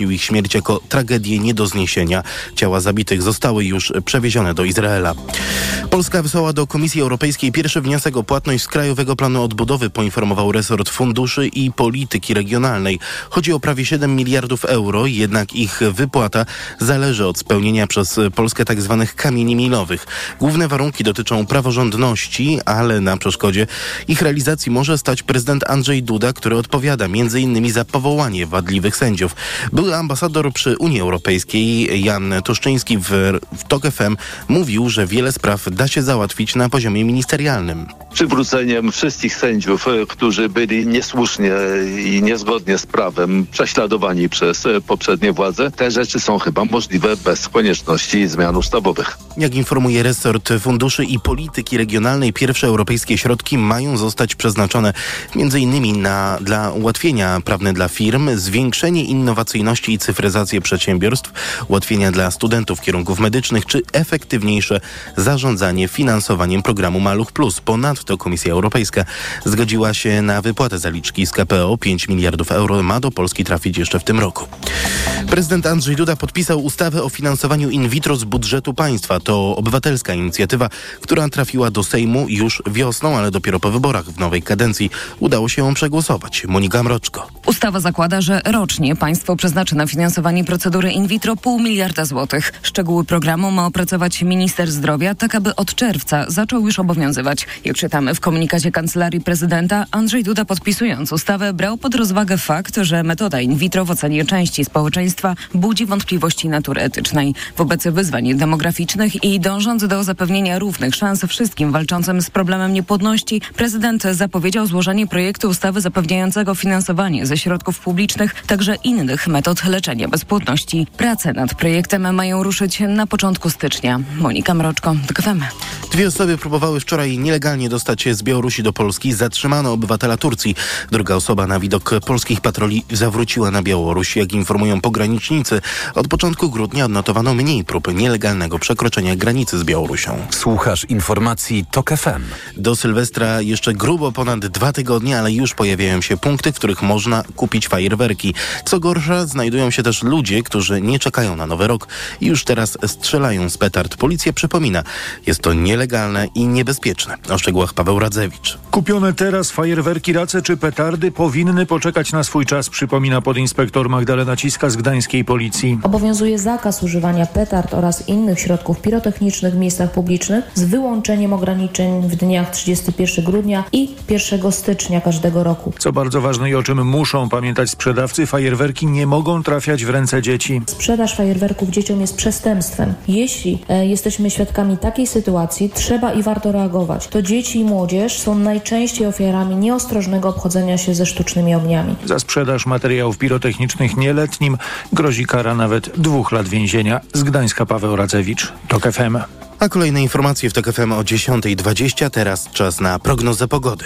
ich śmierć jako tragedię nie do zniesienia. Ciała zabitych zostały już przewiezione do Izraela. Polska wysłała do Komisji Europejskiej pierwszy wniosek o płatność z Krajowego Planu Odbudowy, poinformował resort funduszy i polityki regionalnej. Chodzi o prawie 7 miliardów euro, jednak ich wypłata zależy od spełnienia przez Polskę tzw. Tak kamieni milowych. Główne warunki dotyczą praworządności, ale na przeszkodzie ich realizacji może stać prezydent Andrzej Duda, który odpowiada m.in. za powołanie wadliwych sędziów. Były ambasador przy Unii Europejskiej Jan Tuszczyński w, w TOK FM mówił, że wiele spraw da się załatwić na poziomie ministerialnym. Przywróceniem wszystkich sędziów, e, którzy byli niesłusznie i niezgodnie z prawem prześladowani przez e, poprzednie władze, te rzeczy są chyba możliwe bez konieczności zmian ustawowych. Jak informuje resort funduszy i polityki regionalnej, pierwsze europejskie środki mają zostać przeznaczone m.in. Na, dla ułatwienia prawne dla firm, zwiększenie innowacyjności i cyfryzację przedsiębiorstw, ułatwienia dla studentów kierunków medycznych czy efektywniejsze zarządzanie finansowaniem programu Maluch Plus. Ponadto Komisja Europejska zgodziła się na wypłatę zaliczki z KPO 5 miliardów euro ma do Polski trafić jeszcze w tym roku. Prezydent Andrzej Duda podpisał ustawę o finansowaniu in vitro z budżetu państwa. To obywatelska inicjatywa, która trafiła do Sejmu już wiosną, ale dopiero po wyborach w nowej kadencji udało się ją przegłosować. Monika Mroczko. Ustawa zakłada, że rocznie państwo przeznaczy na finansowanie procedury in vitro pół miliarda złotych. Szczegóły programu ma opracować minister zdrowia, tak aby od czerwca zaczął już obowiązywać. Jak czytamy w komunikacie Kancelarii Prezydenta, Andrzej Duda podpisując ustawę brał pod rozwagę fakt, że metoda in vitro w ocenie części społeczeństwa budzi wątpliwości natury etycznej. Wobec wyzwań demograficznych i dążąc do zapewnienia równych szans wszystkim walczącym z problemem niepłodności, prezydent zapowiedział złożenie projektu ustawy zapewniającego finansowanie ze środków publicznych także innych metod leczenia bezpłodności. Prace nad projektem mają ruszyć na początku stycznia. Monika Mroczko, TKFM. Dwie osoby próbowały wczoraj nielegalnie dostać się z Białorusi do Polski. Zatrzymano obywatela Turcji. Druga osoba na widok polskich patroli zawróciła na Białoruś. Jak informują pogranicznicy, od początku grudnia odnotowano mniej prób nielegalnego przekroczenia granicy z Białorusią. Słuchasz informacji TOK FM. Do Sylwestra jeszcze grubo ponad dwa tygodnie, ale już pojawiają się punkty, w których można kupić fajerwerki. Co gorsza, znajdują się też ludzie, którzy nie czekają na nowy rok i już teraz strzelają z petard. Policja przypomina, jest to nielegalne i niebezpieczne. O szczegółach Paweł Radzewicz. Kupione teraz fajerwerki, race czy petardy powinny poczekać na swój czas, przypomina podinspektor Magdalena Ciska z gdańskiej policji. Obowiązuje zakaz używania petard oraz innych środków pirotechnicznych w miejscach publicznych z wyłączeniem ograniczeń w dniach 31 grudnia i 1 stycznia każdego roku. Co bardzo ważne i o czym muszą pamiętać sprzedawcy, fajerwerki nie mogą trafiać w ręce dzieci. Sprzedaż fajerwerków dzieciom jest przestępstwem. Jeśli e, jesteśmy świadkami takiej sytuacji, trzeba i warto reagować. To dzieci i młodzież są najczęściej ofiarami nieostrożnego obchodzenia się ze sztucznymi ogniami. Za sprzedaż materiałów pirotechnicznych nieletnim grozi kara nawet dwóch lat więzienia. Z Gdańska Paweł Radzewicz, TOK FM. A kolejne informacje w TOK FM o 10.20. Teraz czas na prognozę pogody.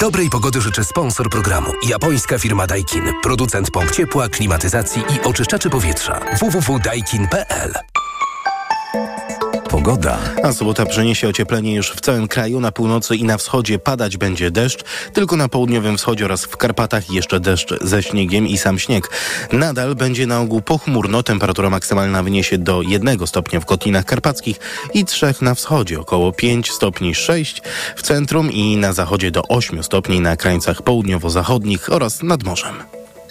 Dobrej pogody życzy sponsor programu. Japońska firma Daikin. Producent pomp ciepła, klimatyzacji i oczyszczaczy powietrza. www.daikin.pl Pogoda. A sobota przyniesie ocieplenie już w całym kraju. Na północy i na wschodzie padać będzie deszcz. Tylko na południowym wschodzie oraz w Karpatach jeszcze deszcz ze śniegiem i sam śnieg. Nadal będzie na ogół pochmurno. Temperatura maksymalna wyniesie do 1 stopnia w Kotlinach Karpackich i 3 na wschodzie. Około 5 stopni 6 w centrum i na zachodzie do 8 stopni na krańcach południowo-zachodnich oraz nad morzem.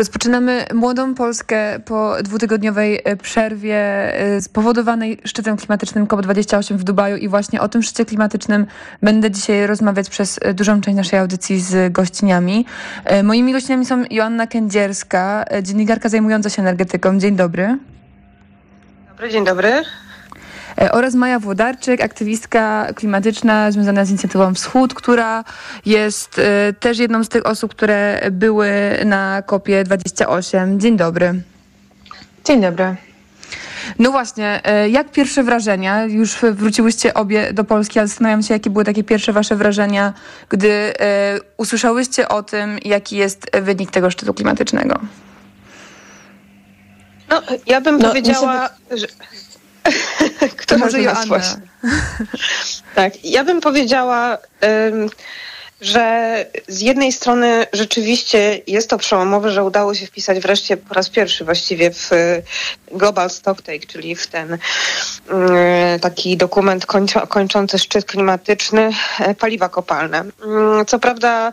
Rozpoczynamy młodą Polskę po dwutygodniowej e, przerwie e, spowodowanej szczytem klimatycznym COP28 w Dubaju i właśnie o tym szczycie klimatycznym będę dzisiaj rozmawiać przez e, dużą część naszej audycji z gościniami. Moimi gościniami są Joanna Kędzierska, dziennikarka zajmująca się energetyką. Dzień dobry. Dobry, dzień dobry. E, oraz Maja Włodarczyk, aktywistka klimatyczna związana z inicjatywą Wschód, która jest e, też jedną z tych osób, które były na kopie 28. Dzień dobry. Dzień dobry. No właśnie, e, jak pierwsze wrażenia? Już wróciłyście obie do Polski, ale zastanawiam się, jakie były takie pierwsze wasze wrażenia, gdy usłyszałyście o tym, jaki jest wynik tego szczytu klimatycznego? No, ja bym no, powiedziała, że... Kto może Joanna? tak, ja bym powiedziała... Że z jednej strony rzeczywiście jest to przełomowe, że udało się wpisać wreszcie po raz pierwszy właściwie w y, Global Stocktake, czyli w ten y, taki dokument kończący szczyt klimatyczny e, paliwa kopalne. Mm, co prawda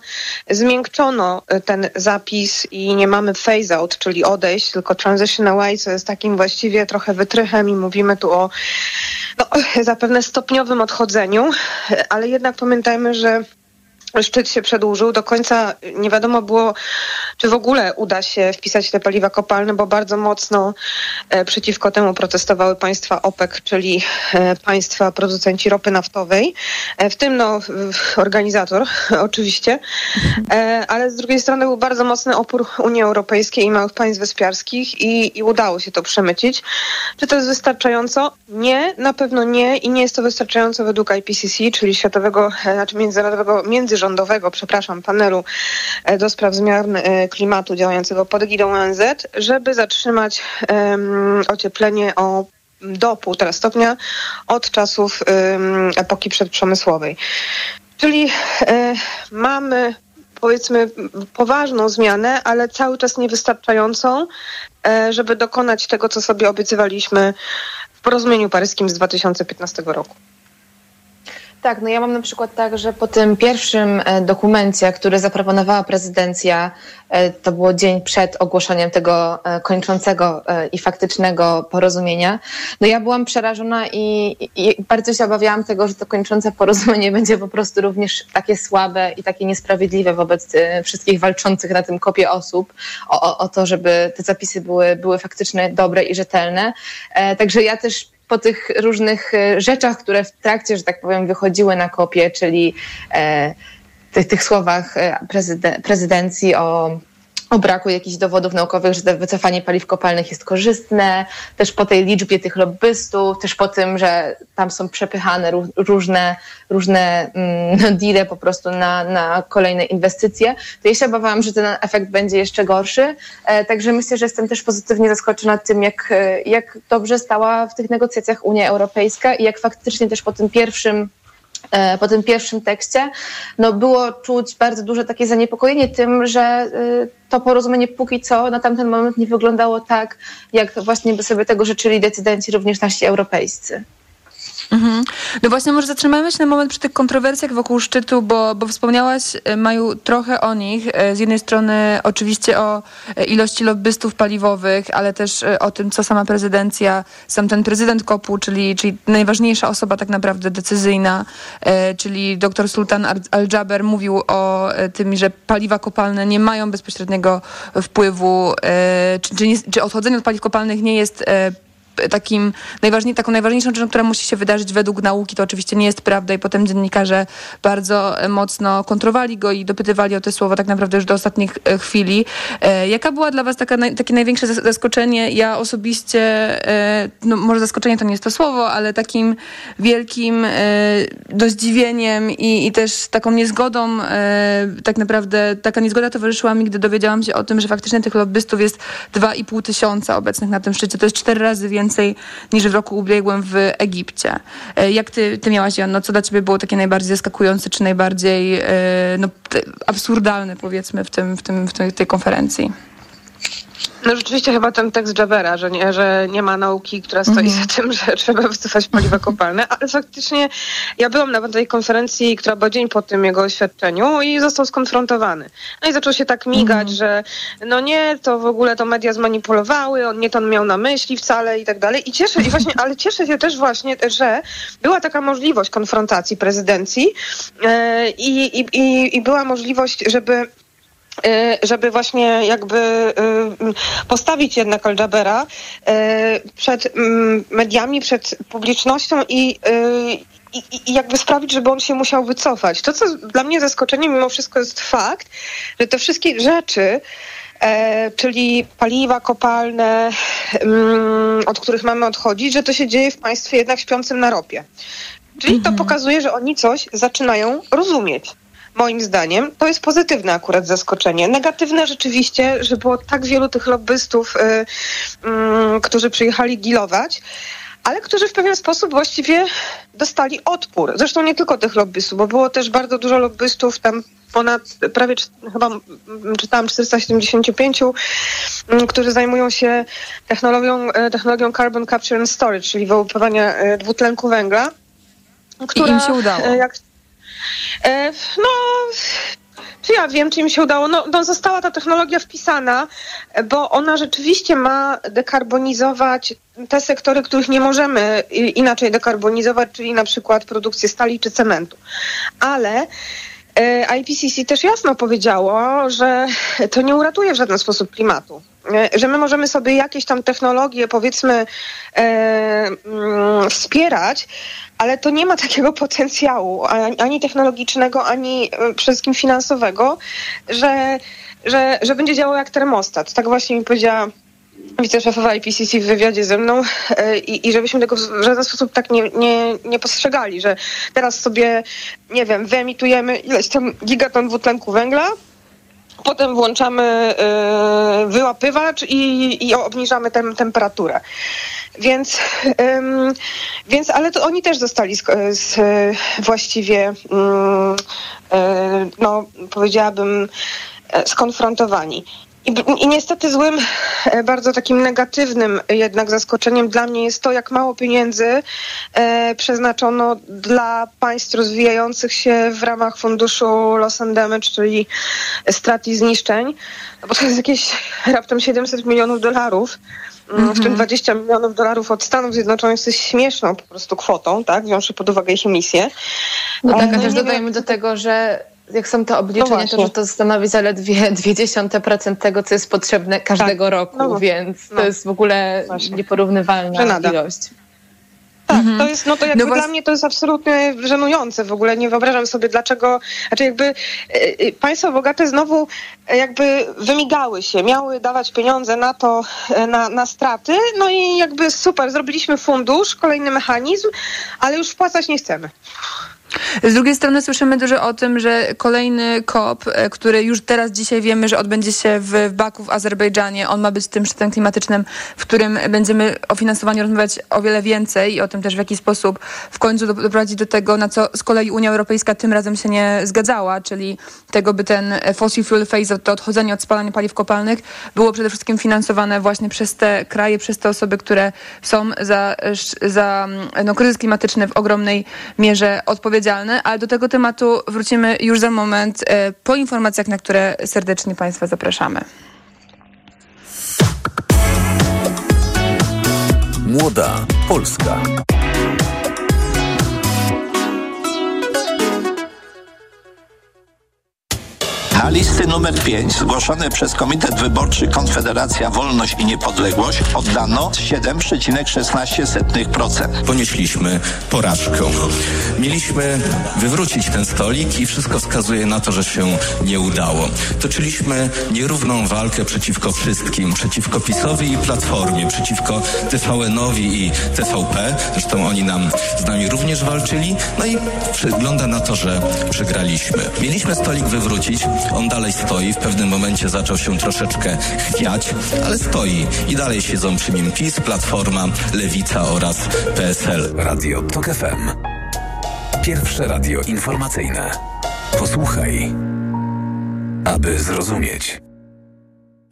zmiękczono ten zapis i nie mamy phase out, czyli odejść, tylko transition away, co jest takim właściwie trochę wytrychem i mówimy tu o no, zapewne stopniowym odchodzeniu, ale jednak pamiętajmy, że szczyt się przedłużył. Do końca nie wiadomo było, czy w ogóle uda się wpisać te paliwa kopalne, bo bardzo mocno e, przeciwko temu protestowały państwa OPEC, czyli e, państwa producenci ropy naftowej, e, w tym no, organizator oczywiście, ale z drugiej strony był bardzo mocny opór Unii Europejskiej i małych państw wyspiarskich i, i udało się to przemycić. Czy to jest wystarczająco? Nie, na pewno nie i nie jest to wystarczająco według IPCC, czyli Światowego, znaczy Międzynarodowego Międzyrządowego rządowego, przepraszam, panelu e, do spraw zmian e, klimatu działającego pod egidą ONZ, żeby zatrzymać um, ocieplenie o do półtora stopnia od czasów um, epoki przedprzemysłowej. Czyli e, mamy powiedzmy poważną zmianę, ale cały czas niewystarczającą, żeby dokonać tego, co sobie obiecywaliśmy w porozumieniu paryskim z 2015 roku. Tak, no ja mam na przykład tak, że po tym pierwszym e, dokumencie, który zaproponowała prezydencja, e, to było dzień przed ogłoszeniem tego e, kończącego i faktycznego porozumienia, no ja byłam przerażona i, i bardzo się obawiałam tego, że to kończące porozumienie będzie po prostu również takie słabe i takie niesprawiedliwe wobec wszystkich walczących na tym kopie osób o, o, to, żeby te zapisy były, były faktycznie dobre i rzetelne. Także ja też po tych różnych e, rzeczach, które w trakcie, że tak powiem, wychodziły na kopie, czyli e, tych, tych słowach e, prezydencji o o braku jakichś dowodów naukowych, że wycofanie paliw kopalnych jest korzystne, też po tej liczbie tych lobbystów, też po tym, że tam są przepychane różne, różne mm, deale po prostu na, na kolejne inwestycje, to ja się obawiałam, że ten efekt będzie jeszcze gorszy. E, także myślę, że jestem też pozytywnie zaskoczona tym, jak, e, jak dobrze stała w tych negocjacjach Unia Europejska i jak faktycznie też po tym pierwszym po tym pierwszym tekście, no było czuć bardzo duże takie zaniepokojenie tym, że y, to porozumienie póki co na tamten moment nie wyglądało tak, jak właśnie by sobie tego życzyli decydenci również nasi europejscy. Mhm. No właśnie, może zatrzymamy się na moment przy tych kontrowersjach wokół szczytu, bo, bo wspomniałaś, e, Maju, trochę o nich. E, z jednej strony oczywiście o e, ilości lobbystów paliwowych, ale też o tym, co sama prezydencja, sam ten prezydent Kopu, czyli, czyli najważniejsza osoba tak naprawdę decyzyjna, czyli dr Sultan Al-Jaber mówił o tym, że paliwa kopalne nie mają bezpośredniego wpływu, czy, czy, nie, czy odchodzenie od paliw kopalnych nie jest takim najważniej, taką najważniejszą rzeczą, która musi się wydarzyć według nauki, to oczywiście nie jest prawda i potem dziennikarze bardzo e, mocno kontrowali go i dopytywali o te słowa tak naprawdę już do ostatnich e, chwili. E, jaka była dla was taka, takie największe zaskoczenie? Ja osobiście, no może zaskoczenie to nie jest to słowo, ale takim wielkim do zdziwieniem i, i też taką niezgodą, tak naprawdę taka niezgoda towarzyszyła mi, gdy dowiedziałam się o tym, że faktycznie tych lobbystów jest 2,5 tysiąca obecnych na tym szczycie. To jest cztery razy więcej więcej niż w roku ubiegłym w Egipcie. E, jak ty, ty miałaś, Janno, co dla ciebie było takie najbardziej zaskakujące, czy najbardziej e, no, absurdalne, powiedzmy, w, tym, w, tym, w tej konferencji? No rzeczywiście chyba ten tekst Jabera, że nie, że nie ma nauki, która stoi mm. za tym, że trzeba wycofać paliwa kopalne, ale faktycznie ja byłam na tej konferencji, która była dzień po tym jego oświadczeniu i został skonfrontowany. No i zaczął się tak migać, mm. że no nie, to w ogóle to media zmanipulowały, on nie to on miał na myśli wcale i tak dalej. I cieszę się właśnie, ale cieszę się też właśnie, że była taka możliwość konfrontacji prezydencji yy, i, i, i była możliwość, żeby żeby właśnie jakby y, postawić jednak Al-Jabera y, przed mm, mediami, przed publicznością i, i, i, jakby sprawić, żeby on się musiał wycofać. To, co dla mnie zaskoczeniem mimo wszystko jest fakt, że te wszystkie rzeczy, e, czyli paliwa kopalne, mm, od których mamy odchodzić, że to się dzieje w państwie jednak śpiącym na ropie. Czyli to pokazuje, że oni coś zaczynają rozumieć. Moim zdaniem to jest pozytywne akurat zaskoczenie. Negatywne rzeczywiście, że było tak wielu tych lobbystów, y, y, którzy przyjechali gilować, ale którzy w pewien sposób właściwie dostali odpór. Zresztą nie tylko tych lobbystów, bo było też bardzo dużo lobbystów, tam ponad prawie chyba czytałam 475, którzy zajmują się technologią, e, technologią carbon capture and storage, czyli wyłapywania e, dwutlenku węgla. Która, I im się udało. E, jak, no, czy ja wiem, czy im się udało? No, no, została ta technologia wpisana, bo ona rzeczywiście ma dekarbonizować te sektory, których nie możemy inaczej dekarbonizować, czyli na przykład produkcję stali czy cementu. Ale e, IPCC też jasno powiedziało, że to nie uratuje w żaden sposób klimatu. E, że my możemy sobie jakieś tam technologie, powiedzmy, e, mm, wspierać, ale to nie ma takiego potencjału ani technologicznego, ani przede wszystkim finansowego, że, że, że będzie działał jak termostat. Tak właśnie mi powiedziała wiceszefowa IPCC w wywiadzie ze mną e, i, i żebyśmy tego w żaden sposób tak nie, nie, nie postrzegali, że teraz sobie, nie wiem, wyemitujemy ileś tam gigaton dwutlenku węgla, potem włączamy y, wyłapywacz i, i obniżamy tem, temperaturę. Więc, ym, więc, ale to oni też zostali z, z właściwie, ym, y, no, powiedziałabym, e, skonfrontowani. I, I, niestety złym, e, bardzo takim negatywnym jednak zaskoczeniem dla mnie jest to, jak mało pieniędzy e, przeznaczono dla państw rozwijających się w ramach funduszu Loss and Damage, czyli strat i zniszczeń, no bo to jest jakieś raptem 700 milionów dolarów. Mm, w tym 20 mhm. milionów dolarów od Stanów Zjednoczonych jest śmieszną po prostu kwotą, tak, wziąwszy pod uwagę ich emisję. No tak, a no też dodajmy do tego, że jak są te obliczenia, no to że to stanowi zaledwie 0,2% tego, co jest potrzebne każdego tak. roku, no, więc no. to jest w ogóle właśnie. nieporównywalna Żenada. ilość. Tak, mhm. to jest, no to jakby no dla mnie to jest absolutnie żenujące w ogóle. Nie wyobrażam sobie, dlaczego, znaczy jakby y, y, państwa bogate znowu jakby wymigały się, miały dawać pieniądze na to, na, na straty, no i jakby super, zrobiliśmy fundusz, kolejny mechanizm, ale już wpłacać nie chcemy. Z drugiej strony słyszymy dużo o tym, że kolejny COP, e, który już teraz dzisiaj wiemy, że odbędzie się w, Baku w Azerbejdżanie, on ma być tym szczytem klimatycznym, w którym będziemy o finansowaniu rozmawiać o wiele więcej i o tym też w jaki sposób w końcu doprowadzić do tego, na co z kolei Unia Europejska tym razem się nie zgadzała, czyli tego, by ten fossil fuel phase, to odchodzenie od spalania paliw kopalnych było przede wszystkim finansowane właśnie przez te kraje, przez te osoby, które są za, za no, kryzys klimatyczny w ogromnej mierze odpowiedzialne odpowiedzialny, ale do tego tematu wrócimy już za moment e, po informacjach, na które serdecznie Państwa zapraszamy. Młoda Polska. Na listy numer 5 zgłoszone przez Komitet Wyborczy Konfederacja Wolność i Niepodległość oddano 7,16%. Ponieśliśmy porażkę. Mieliśmy wywrócić ten stolik i wszystko wskazuje na to, że się nie udało. Toczyliśmy nierówną walkę przeciwko wszystkim, przeciwko PiSowi i Platformie, przeciwko TVN-owi i TVP. Zresztą oni nam z nami również walczyli. No i wygląda na to, że przegraliśmy. Mieliśmy stolik wywrócić, on dalej stoi, w pewnym momencie zaczął się troszeczkę chwiać, ale stoi i dalej siedzą przy nim PiS, Platforma, Lewica oraz PSL. Radio TOK FM. Pierwsze radio informacyjne. Posłuchaj, aby zrozumieć.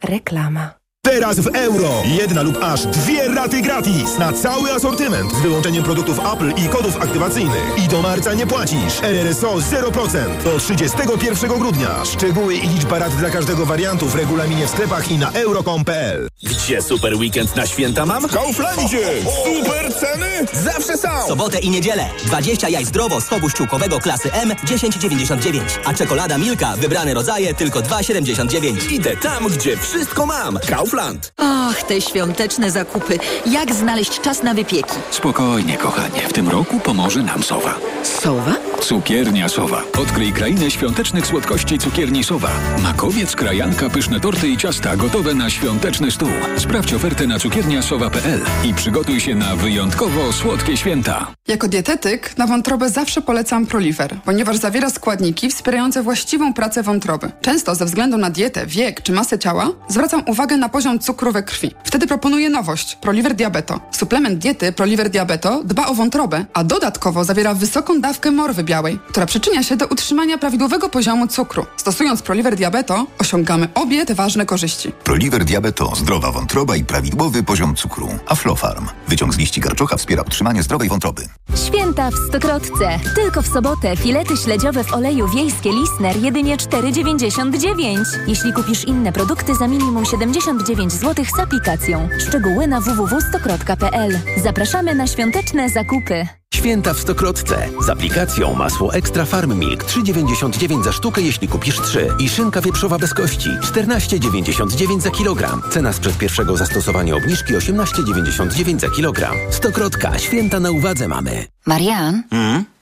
Reklama. Teraz w euro. Jedna lub aż dwie raty gratis na cały asortyment z wyłączeniem produktów Apple i kodów aktywacyjnych. I do marca nie płacisz. RRSO 0% do 31 grudnia. Szczegóły i liczba rat dla każdego wariantu w regulaminie w sklepach i na euro.com.pl. Gdzie super weekend na święta mam? W Kauflandzie! Super ceny zawsze są! Sobotę i niedzielę. 20 jaj zdrowo z chowu ściółkowego klasy M 10,99. A czekolada Milka, wybrane rodzaje tylko 2,79. Idę tam, gdzie wszystko mam. Kaufland. Och, te świąteczne zakupy. Jak znaleźć czas na wypieki? Spokojnie, kochanie. W tym roku pomoże nam Sowa. Sowa? Cukiernia Sowa. Odkryj krainę świątecznych słodkości cukierni Sowa. Makowiec, krajanka, pyszne torty i ciasta gotowe na świąteczny stół. Sprawdź ofertę na cukierniasowa.pl i przygotuj się na wyjątkowo słodkie święta. Jako dietetyk na wątrobę zawsze polecam Proliver, ponieważ zawiera składniki wspierające właściwą pracę wątroby. Często ze względu na dietę, wiek czy masę ciała zwracam uwagę na poziom cukru we krwi. Wtedy proponuję nowość Proliver Diabeto. Suplement diety Proliver Diabeto dba o wątrobę, a dodatkowo zawiera wysoką dawkę morwy białej, która przyczynia się do utrzymania prawidłowego poziomu cukru. Stosując Proliver Diabeto osiągamy obie te ważne korzyści. Proliver Diabeto, zdrowa wątroba i prawidłowy poziom cukru. Aflofarm. Wyciąg z liści karczocha wspiera utrzymanie zdrowej wątroby. Święta w Stokrotce. Tylko w sobotę filety śledziowe w oleju wiejskie Lisner jedynie 4,99. Jeśli kupisz inne produkty za minimum 79 zł z aplikacją. Szczegóły na www.stokrotka.pl. Zapraszamy na świąteczne zakupy. Święta w Stokrotce. Z aplikacją masło Extra Farm Milk 3,99 za sztukę, jeśli kupisz 3. I szynka wieprzowa bez kości 14,99 za kilogram. Cena sprzed pierwszego zastosowania obniżki 18,99 za kilogram. Stokrotka. Święta na uwadze mamy. Marian, Mm?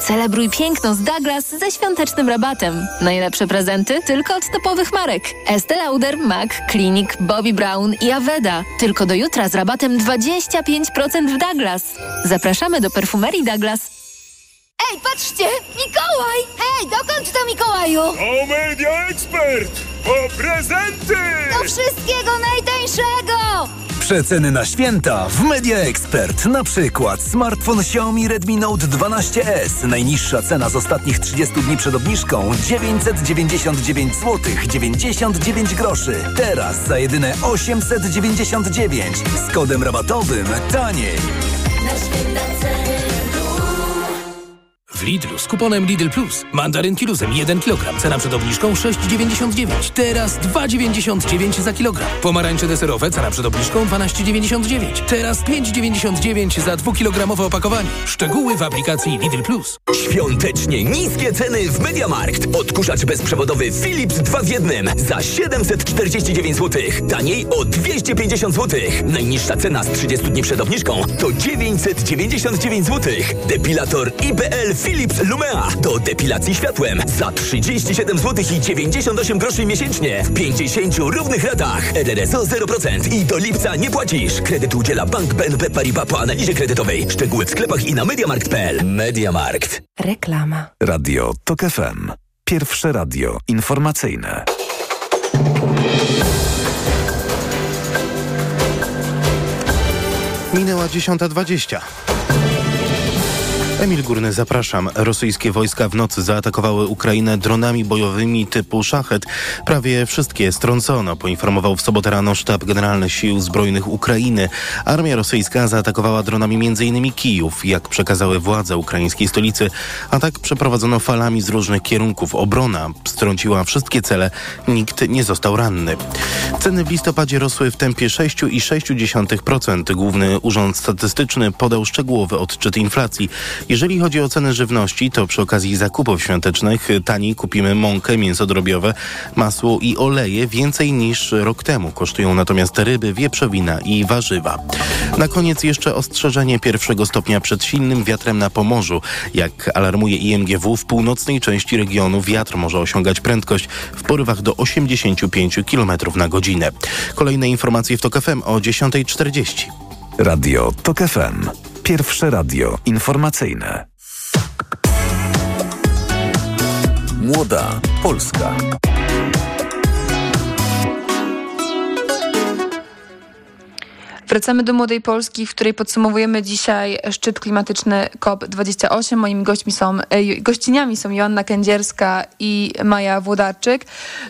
Celebruj piękno z Douglas ze świątecznym rabatem. Najlepsze prezenty tylko od topowych marek. Estée Lauder, MAC, Clinic, Bobbi Brown i Aveda. Tylko do jutra z rabatem 25% w Douglas. Zapraszamy do perfumerii Douglas. Ej, patrzcie! Mikołaj! Hej, dokąd to Mikołaju? O Media Expert! Po prezenty! Do wszystkiego najtańszego! Przeceny na święta w Media Expert. Na przykład smartfon Xiaomi Redmi Note 12S. Najniższa cena z ostatnich 30 dni przed obniżką 999 zł 99 groszy. Teraz za jedyne 899 z kodem rabatowym taniej. Na święta W Lidlu z kuponem Lidl Plus. Mandarynki luzem 1 kg. Cena przed obniżką 6,99. Teraz 2,99 za kilogram. Pomarańcze deserowe. Cena przed obniżką 12,99. Teraz 5,99 za 2-kilogramowe opakowanie. Szczegóły w aplikacji Lidl Plus. Świątecznie niskie ceny w Mediamarkt. Odkurzacz bezprzewodowy Philips 2 w jednym za 749 zł. Taniej o 250 zł. Najniższa cena z 30 dni przed obniżką to 999 zł. Depilator IPL Philips Lumea do depilacji światłem za 37 zł i 98 groszy miesięcznie w 50 równych ratach. RRSO 0% i do lipca nie płacisz. Kredyt udziela Bank BNP Paribas po analizie kredytowej. Szczegóły w sklepach i na mediamarkt.pl. Mediamarkt. Reklama. Radio TOK FM. Pierwsze radio informacyjne. Minęła 10.20. Emil Górny, zapraszam. Rosyjskie wojska w nocy zaatakowały Ukrainę dronami bojowymi typu Szachet. Prawie wszystkie strącono, poinformował w sobotę rano sztab generalny Sił Zbrojnych Ukrainy. Armia rosyjska zaatakowała dronami m.in. Kijów. Jak przekazały władze ukraińskiej stolicy, atak przeprowadzono falami z różnych kierunków. Obrona strąciła wszystkie cele, nikt nie został ranny. Ceny w listopadzie rosły w tempie 6,6%. Główny Urząd Statystyczny podał szczegółowy odczyt inflacji. Jeżeli chodzi o ceny żywności, to przy okazji zakupów świątecznych taniej kupimy mąkę, mięso drobiowe, masło i oleje więcej niż rok temu. Kosztują natomiast ryby, wieprzowina i warzywa. Na koniec jeszcze ostrzeżenie pierwszego stopnia przed silnym wiatrem na Pomorzu. Jak alarmuje IMGW, w północnej części regionu wiatr może osiągać prędkość w porywach do 85 km na godzinę. Kolejne informacje w TOK FM o 10.40. Radio TOK FM. Pierwsze radio informacyjne. Młoda Polska. Wracamy do Młodej Polski, w której podsumowujemy dzisiaj szczyt klimatyczny COP28. Moimi gośćmi są, e, gościniami są Joanna Kędzierska i Maja Włodarczyk.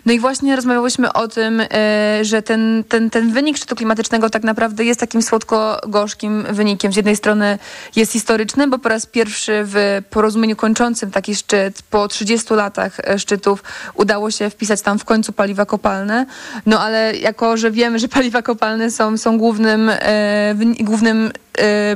No i właśnie rozmawiałyśmy o tym, e, że ten, ten, ten wynik szczytu klimatycznego tak naprawdę jest takim słodko-gorzkim wynikiem. Z jednej strony jest historyczny, bo po raz pierwszy w porozumieniu kończącym taki szczyt po 30 latach e, szczytów udało się wpisać tam w końcu paliwa kopalne. No ale jako, że wiemy, że paliwa kopalne są, są głównym, głównym e,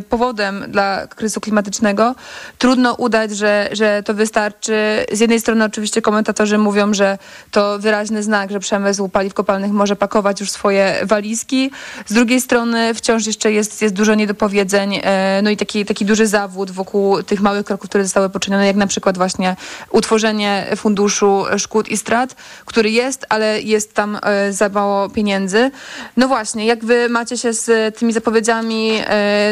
powodem dla kryzysu klimatycznego, trudno udać, że, że to wystarczy. Z jednej strony oczywiście komentatorzy mówią, że to wyraźny znak, że przemysł paliw kopalnych może pakować już swoje walizki. Z drugiej strony wciąż jeszcze jest, jest dużo niedopowiedzeń, e, no i taki, taki duży zawód wokół tych małych kroków, które zostały poczynione, jak na przykład właśnie utworzenie funduszu szkód i strat, który jest, ale jest tam e, za mało pieniędzy. No właśnie, jak wy macie się z tymi zapowiedziami,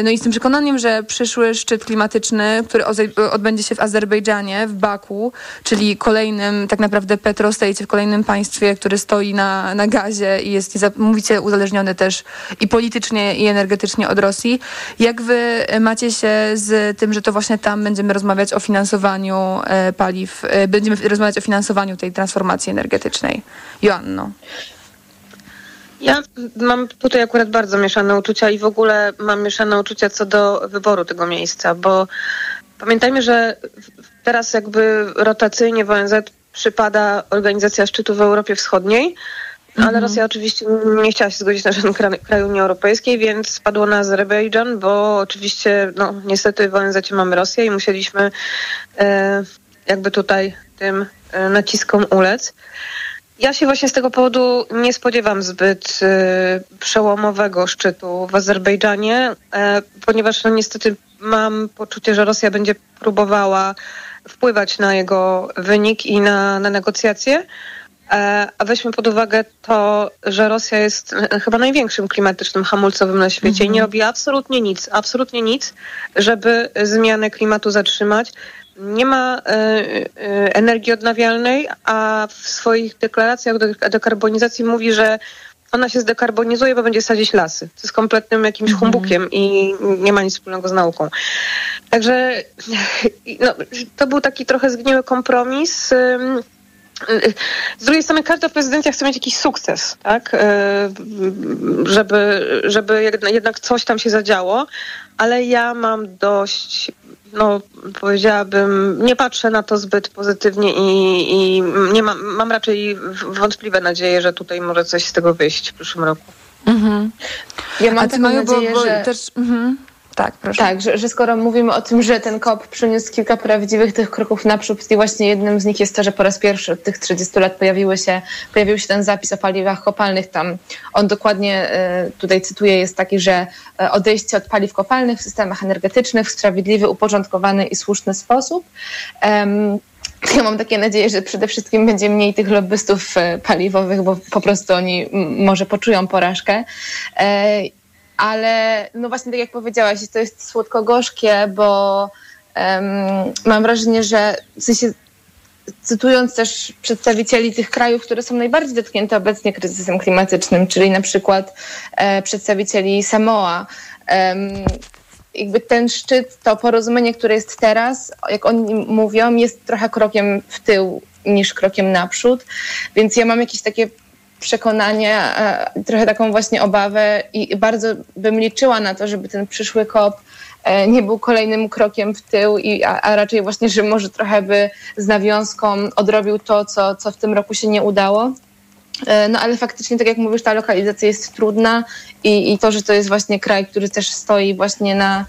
no i z tym przekonaniem, że przyszły szczyt klimatyczny, który odbędzie się w Azerbejdżanie, w Baku, czyli kolejnym tak naprawdę petrostejcie, w kolejnym państwie, który stoi na, na gazie i jest, mówicie, uzależniony też i politycznie, i energetycznie od Rosji. Jak wy macie się z tym, że to właśnie tam będziemy rozmawiać o finansowaniu e, paliw, będziemy rozmawiać o finansowaniu tej transformacji energetycznej? Joanno. Ja mam tutaj akurat bardzo mieszane uczucia i w ogóle mam mieszane uczucia co do wyboru tego miejsca, bo pamiętajmy, że teraz jakby rotacyjnie w ONZ przypada organizacja szczytu w Europie Wschodniej, ale mhm. Rosja oczywiście nie chciała się zgodzić na żaden kraj Unii Europejskiej, więc spadło na Azerbejdżan, bo oczywiście, no niestety w ONZ mamy Rosję i musieliśmy e, jakby tutaj tym e, naciskom ulec. Ja się właśnie z tego powodu nie spodziewam zbyt y, przełomowego szczytu w Azerbejdżanie, e, ponieważ no, niestety mam poczucie, że Rosja będzie próbowała wpływać na jego wynik i na, na negocjacje. E, a weźmy pod uwagę to, że Rosja jest e, chyba największym klimatycznym hamulcowym na świecie i nie mhm. robi absolutnie nic, absolutnie nic, żeby zmianę klimatu zatrzymać nie ma e, e, energii odnawialnej, a w swoich deklaracjach do dekarbonizacji mówi, że ona się zdekarbonizuje, bo będzie sadzić lasy. To jest kompletnym jakimś -hmm. humbukiem i nie ma nic wspólnego z nauką. Także no, to był taki trochę zgniły kompromis. Z drugiej strony każda prezydencja chce mieć jakiś sukces, tak? E, żeby, żeby jednak coś tam się zadziało, ale ja mam dość no powiedziałabym, nie patrzę na to zbyt pozytywnie i, i nie mam, mam raczej wątpliwe nadzieje, że tutaj może coś z tego wyjść w przyszłym roku. Mhm. Ja mam taką nadzieję, bo, bo że... Też, mhm. Tak, proszę. Tak, że, że skoro mówimy o tym, że ten COP przyniósł kilka prawdziwych tych kroków naprzód i właśnie jednym z nich jest to, że po raz pierwszy od tych 30 lat pojawiły się, pojawił się ten zapis o paliwach kopalnych. Tam on dokładnie, e, tutaj cytuję, jest taki, że e, odejście od paliw kopalnych w systemach energetycznych w sprawiedliwy, uporządkowany i słuszny sposób. Um, ja mam takie nadzieję, że przede wszystkim będzie mniej tych lobbystów e, paliwowych, bo po prostu oni może poczują porażkę ale no właśnie tak jak powiedziałaś, to jest słodko-gorzkie, bo um, mam wrażenie, że w sensie cytując też przedstawicieli tych krajów, które są najbardziej dotknięte obecnie kryzysem klimatycznym, czyli na przykład e, przedstawicieli Samoa, jakby ten szczyt, to porozumienie, które jest teraz, jak oni mówią, jest trochę krokiem w tył niż krokiem naprzód, więc ja mam jakieś takie przekonanie, trochę taką właśnie obawę i bardzo bym liczyła na to, żeby ten przyszły kop e, nie był kolejnym krokiem w tył, i, a, a, raczej właśnie, że może trochę by z nawiązką odrobił to, co, co w tym roku się nie udało. E, no ale faktycznie, tak jak mówisz, ta lokalizacja jest trudna i, i to, że to jest właśnie kraj, który też stoi właśnie na,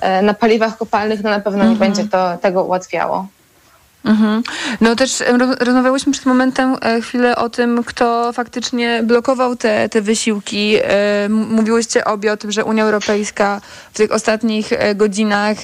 e, na paliwach kopalnych, no na pewno nie mhm. będzie to tego ułatwiało. Mhm. No też rozmawiałyśmy przed momentem e, chwilę o tym, kto faktycznie blokował te, te wysiłki. E, mówiłyście obie o tym, że Unia Europejska w tych ostatnich e, godzinach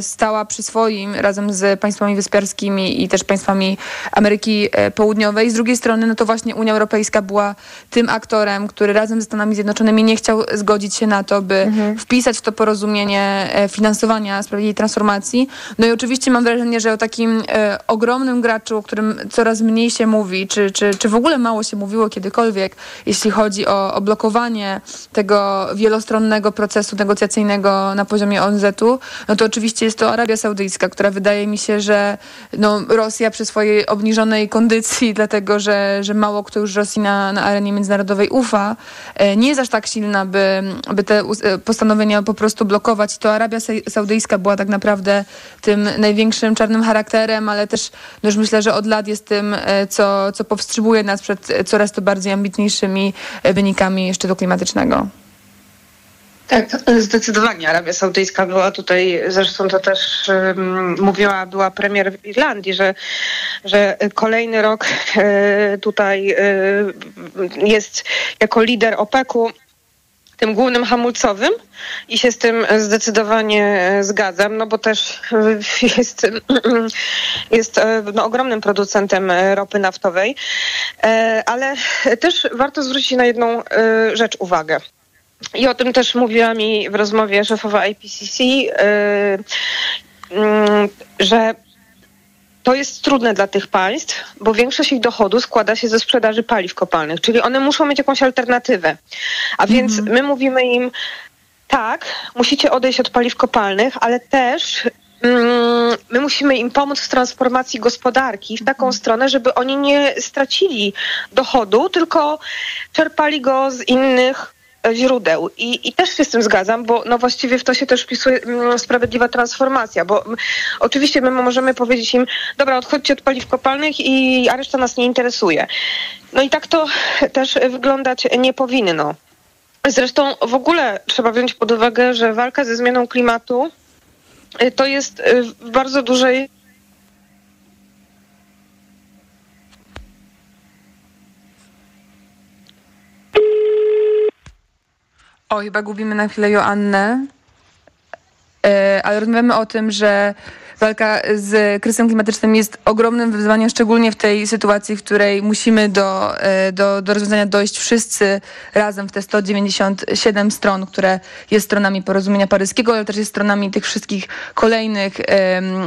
stała przy swoim razem z państwami wyspiarskimi i też państwami Ameryki Południowej. Z drugiej strony, no to właśnie Unia Europejska była tym aktorem, który razem ze Stanami Zjednoczonymi nie chciał zgodzić się na to, by mhm. wpisać w to porozumienie finansowania sprawiedliwej transformacji. No i oczywiście mam wrażenie, że o takim ogromnym graczu, o którym coraz mniej się mówi, czy, czy, czy w ogóle mało się mówiło kiedykolwiek, jeśli chodzi o, o blokowanie tego wielostronnego procesu negocjacyjnego na poziomie ONZ-u, no to oczywiście jest to Arabia Saudyjska, która wydaje mi się, że no, Rosja przy swojej obniżonej kondycji, dlatego że, że mało kto już Rosji na, na arenie międzynarodowej ufa, e, nie jest aż tak silna, by, by te e, postanowienia po prostu blokować. To Arabia Saudyjska była tak naprawdę tym największym czarnym charakterem, ale też no już myślę, że od lat jest tym, e, co, co powstrzymuje nas przed coraz to bardziej ambitniejszymi wynikami szczytu klimatycznego. Tak, zdecydowanie Arabia Saudyjska była tutaj, zresztą to też um, mówiła, była premier w Irlandii, że, że kolejny rok e, tutaj e, jest jako lider OPEC-u tym głównym hamulcowym i się z tym zdecydowanie zgadzam, no bo też jest, jest no, ogromnym producentem ropy naftowej, e, ale też warto zwrócić na jedną rzecz uwagę. I o tym też mówiła mi w rozmowie szefowa IPCC, yy, że to jest trudne dla tych państw, bo większość ich dochodu składa się ze sprzedaży paliw kopalnych, czyli one muszą mieć jakąś alternatywę. A więc -hmm. my mówimy im, tak, musicie odejść od paliw kopalnych, ale też mm, my musimy im pomóc w transformacji gospodarki w taką stronę, żeby oni nie stracili dochodu, tylko czerpali go z innych źródeł. I, I też się z tym zgadzam, bo no właściwie w to się też wpisuje mm, sprawiedliwa transformacja, bo mm, oczywiście my możemy powiedzieć im, dobra, odchodźcie od paliw kopalnych i a reszta nas nie interesuje. No i tak to też wyglądać nie powinno. Zresztą w ogóle trzeba wziąć pod uwagę, że walka ze zmianą klimatu y, to jest y, w bardzo dużej O, chyba gubimy na chwilę Joannę, e, ale rozmawiamy o tym, że walka z kryzysem klimatycznym jest ogromnym wyzwaniem, szczególnie w tej sytuacji, w której musimy do, e, do, do rozwiązania dojść wszyscy razem w te 197 stron, które jest stronami porozumienia paryskiego, ale też jest stronami tych wszystkich kolejnych,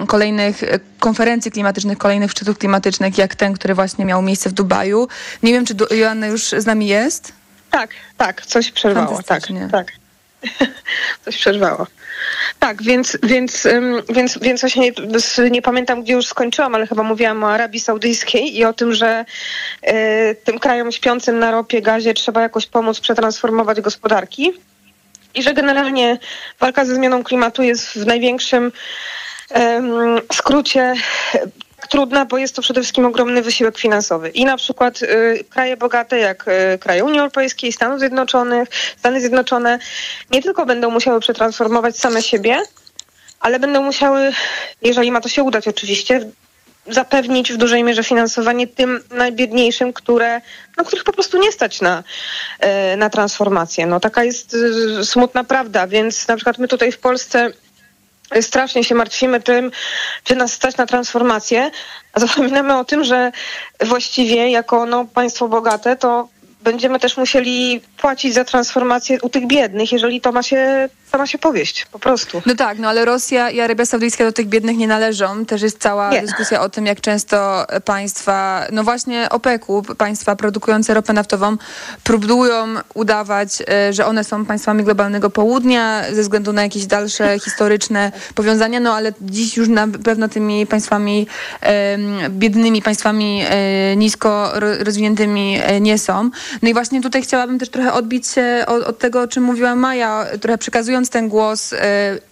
kolejnych konferencji klimatycznych, kolejnych szczytów klimatycznych, jak ten, który właśnie miał miejsce w Dubaju. Nie wiem, czy Joanna już z nami jest? Tak, tak, coś przerwało. Tak, tak. coś przerwało. Tak, więc, więc, więc, więc właśnie nie, nie, pamiętam, gdzie już skończyłam, ale chyba mówiłam o Arabii Saudyjskiej i o tym, że y, tym krajom śpiącym na ropie, gazie trzeba jakoś pomóc przetransformować gospodarki i że generalnie walka ze zmianą klimatu jest w największym skrócie trudna, bo jest to przede wszystkim ogromny wysiłek finansowy. I na przykład y, kraje bogate, jak y, kraje Unii Europejskiej, Stanów Zjednoczonych, Stany Zjednoczone, nie tylko będą musiały przetransformować same siebie, ale będą musiały, jeżeli ma to się udać oczywiście, zapewnić w dużej mierze finansowanie tym najbiedniejszym, które, no, których po prostu nie stać na, y, na transformację. No, taka jest y, smutna prawda, więc na przykład my tutaj w Polsce strasznie się martwimy tym, czy nas stać na transformację, a zapominamy o tym, że właściwie jako no, państwo bogate to będziemy też musieli płacić za transformację u tych biednych, jeżeli to ma się sama się powieść, po prostu. No tak, no ale Rosja i Arabia Saudyjska do tych biednych nie należą. Też jest cała nie. dyskusja o tym, jak często państwa, no właśnie OPEC-u, państwa produkujące ropę naftową, próbują udawać, e, że one są państwami globalnego południa ze względu na jakieś dalsze historyczne powiązania, no ale dziś już na pewno tymi państwami biednymi, państwami e, nisko rozwiniętymi e, nie są. No i właśnie tutaj chciałabym też trochę odbić się od, od tego, o czym mówiła Maja, trochę przekazując ten głos e,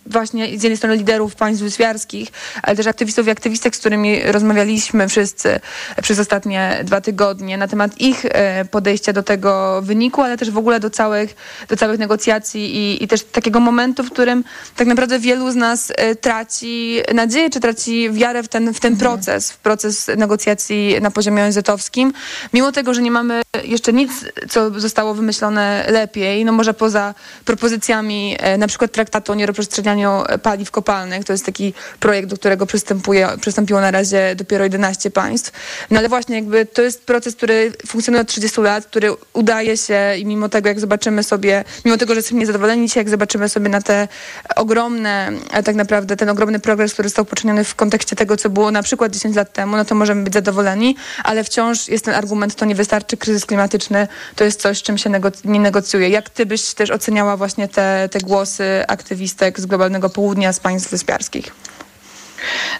właśnie z jednej strony liderów państw wyspiarskich, ale też aktywistów i aktywistek, z którymi rozmawialiśmy wszyscy przez ostatnie dwa tygodnie na temat ich e, podejścia do tego wyniku, ale też w ogóle do całych, do całych negocjacji i, i też takiego momentu, w którym tak naprawdę wielu z nas e, traci nadzieję, czy traci wiarę w ten, w ten mhm. proces, w proces negocjacji na poziomie ONZ-owskim, mimo tego, że nie mamy jeszcze nic, co zostało wymyślone lepiej, no może poza propozycjami na przykład traktatu o nierozprzestrzenianiu paliw kopalnych. To jest taki projekt, do którego przystępuje, przystąpiło na razie dopiero 11 państw. No ale właśnie jakby to jest proces, który funkcjonuje od 30 lat, który udaje się i mimo tego, jak zobaczymy sobie, mimo tego, że jesteśmy niezadowoleni dzisiaj, jak zobaczymy sobie na te ogromne, tak naprawdę ten ogromny progres, który został poczyniony w kontekście tego, co było na przykład 10 lat temu, no to możemy być zadowoleni, ale wciąż jest ten argument, to nie wystarczy, kryzys klimatyczny to jest coś, czym się nie negocjuje. Jak ty byś też oceniała właśnie te, te głosy aktywistek z globalnego południa, z państw wyspiarskich?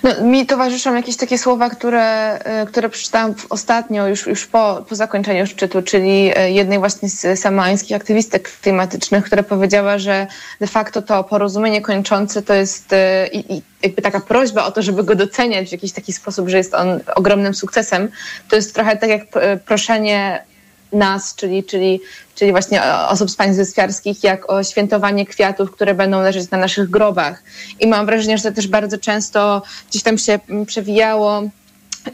No, mi towarzyszą jakieś takie słowa, które, y, które przeczytałam ostatnio, już, już po, po zakończeniu szczytu, czyli y, jednej właśnie z samańskich aktywistek klimatycznych, która powiedziała, że de facto to porozumienie kończące to jest y, i, i jakby taka prośba o to, żeby go doceniać w jakiś taki sposób, że jest on ogromnym sukcesem. To jest trochę tak jak proszenie nas, czyli, czyli, czyli właśnie osób z państw wyspiarskich, jak o świętowanie kwiatów, które będą leżeć na naszych grobach. I mam wrażenie, że to też bardzo często gdzieś tam się przewijało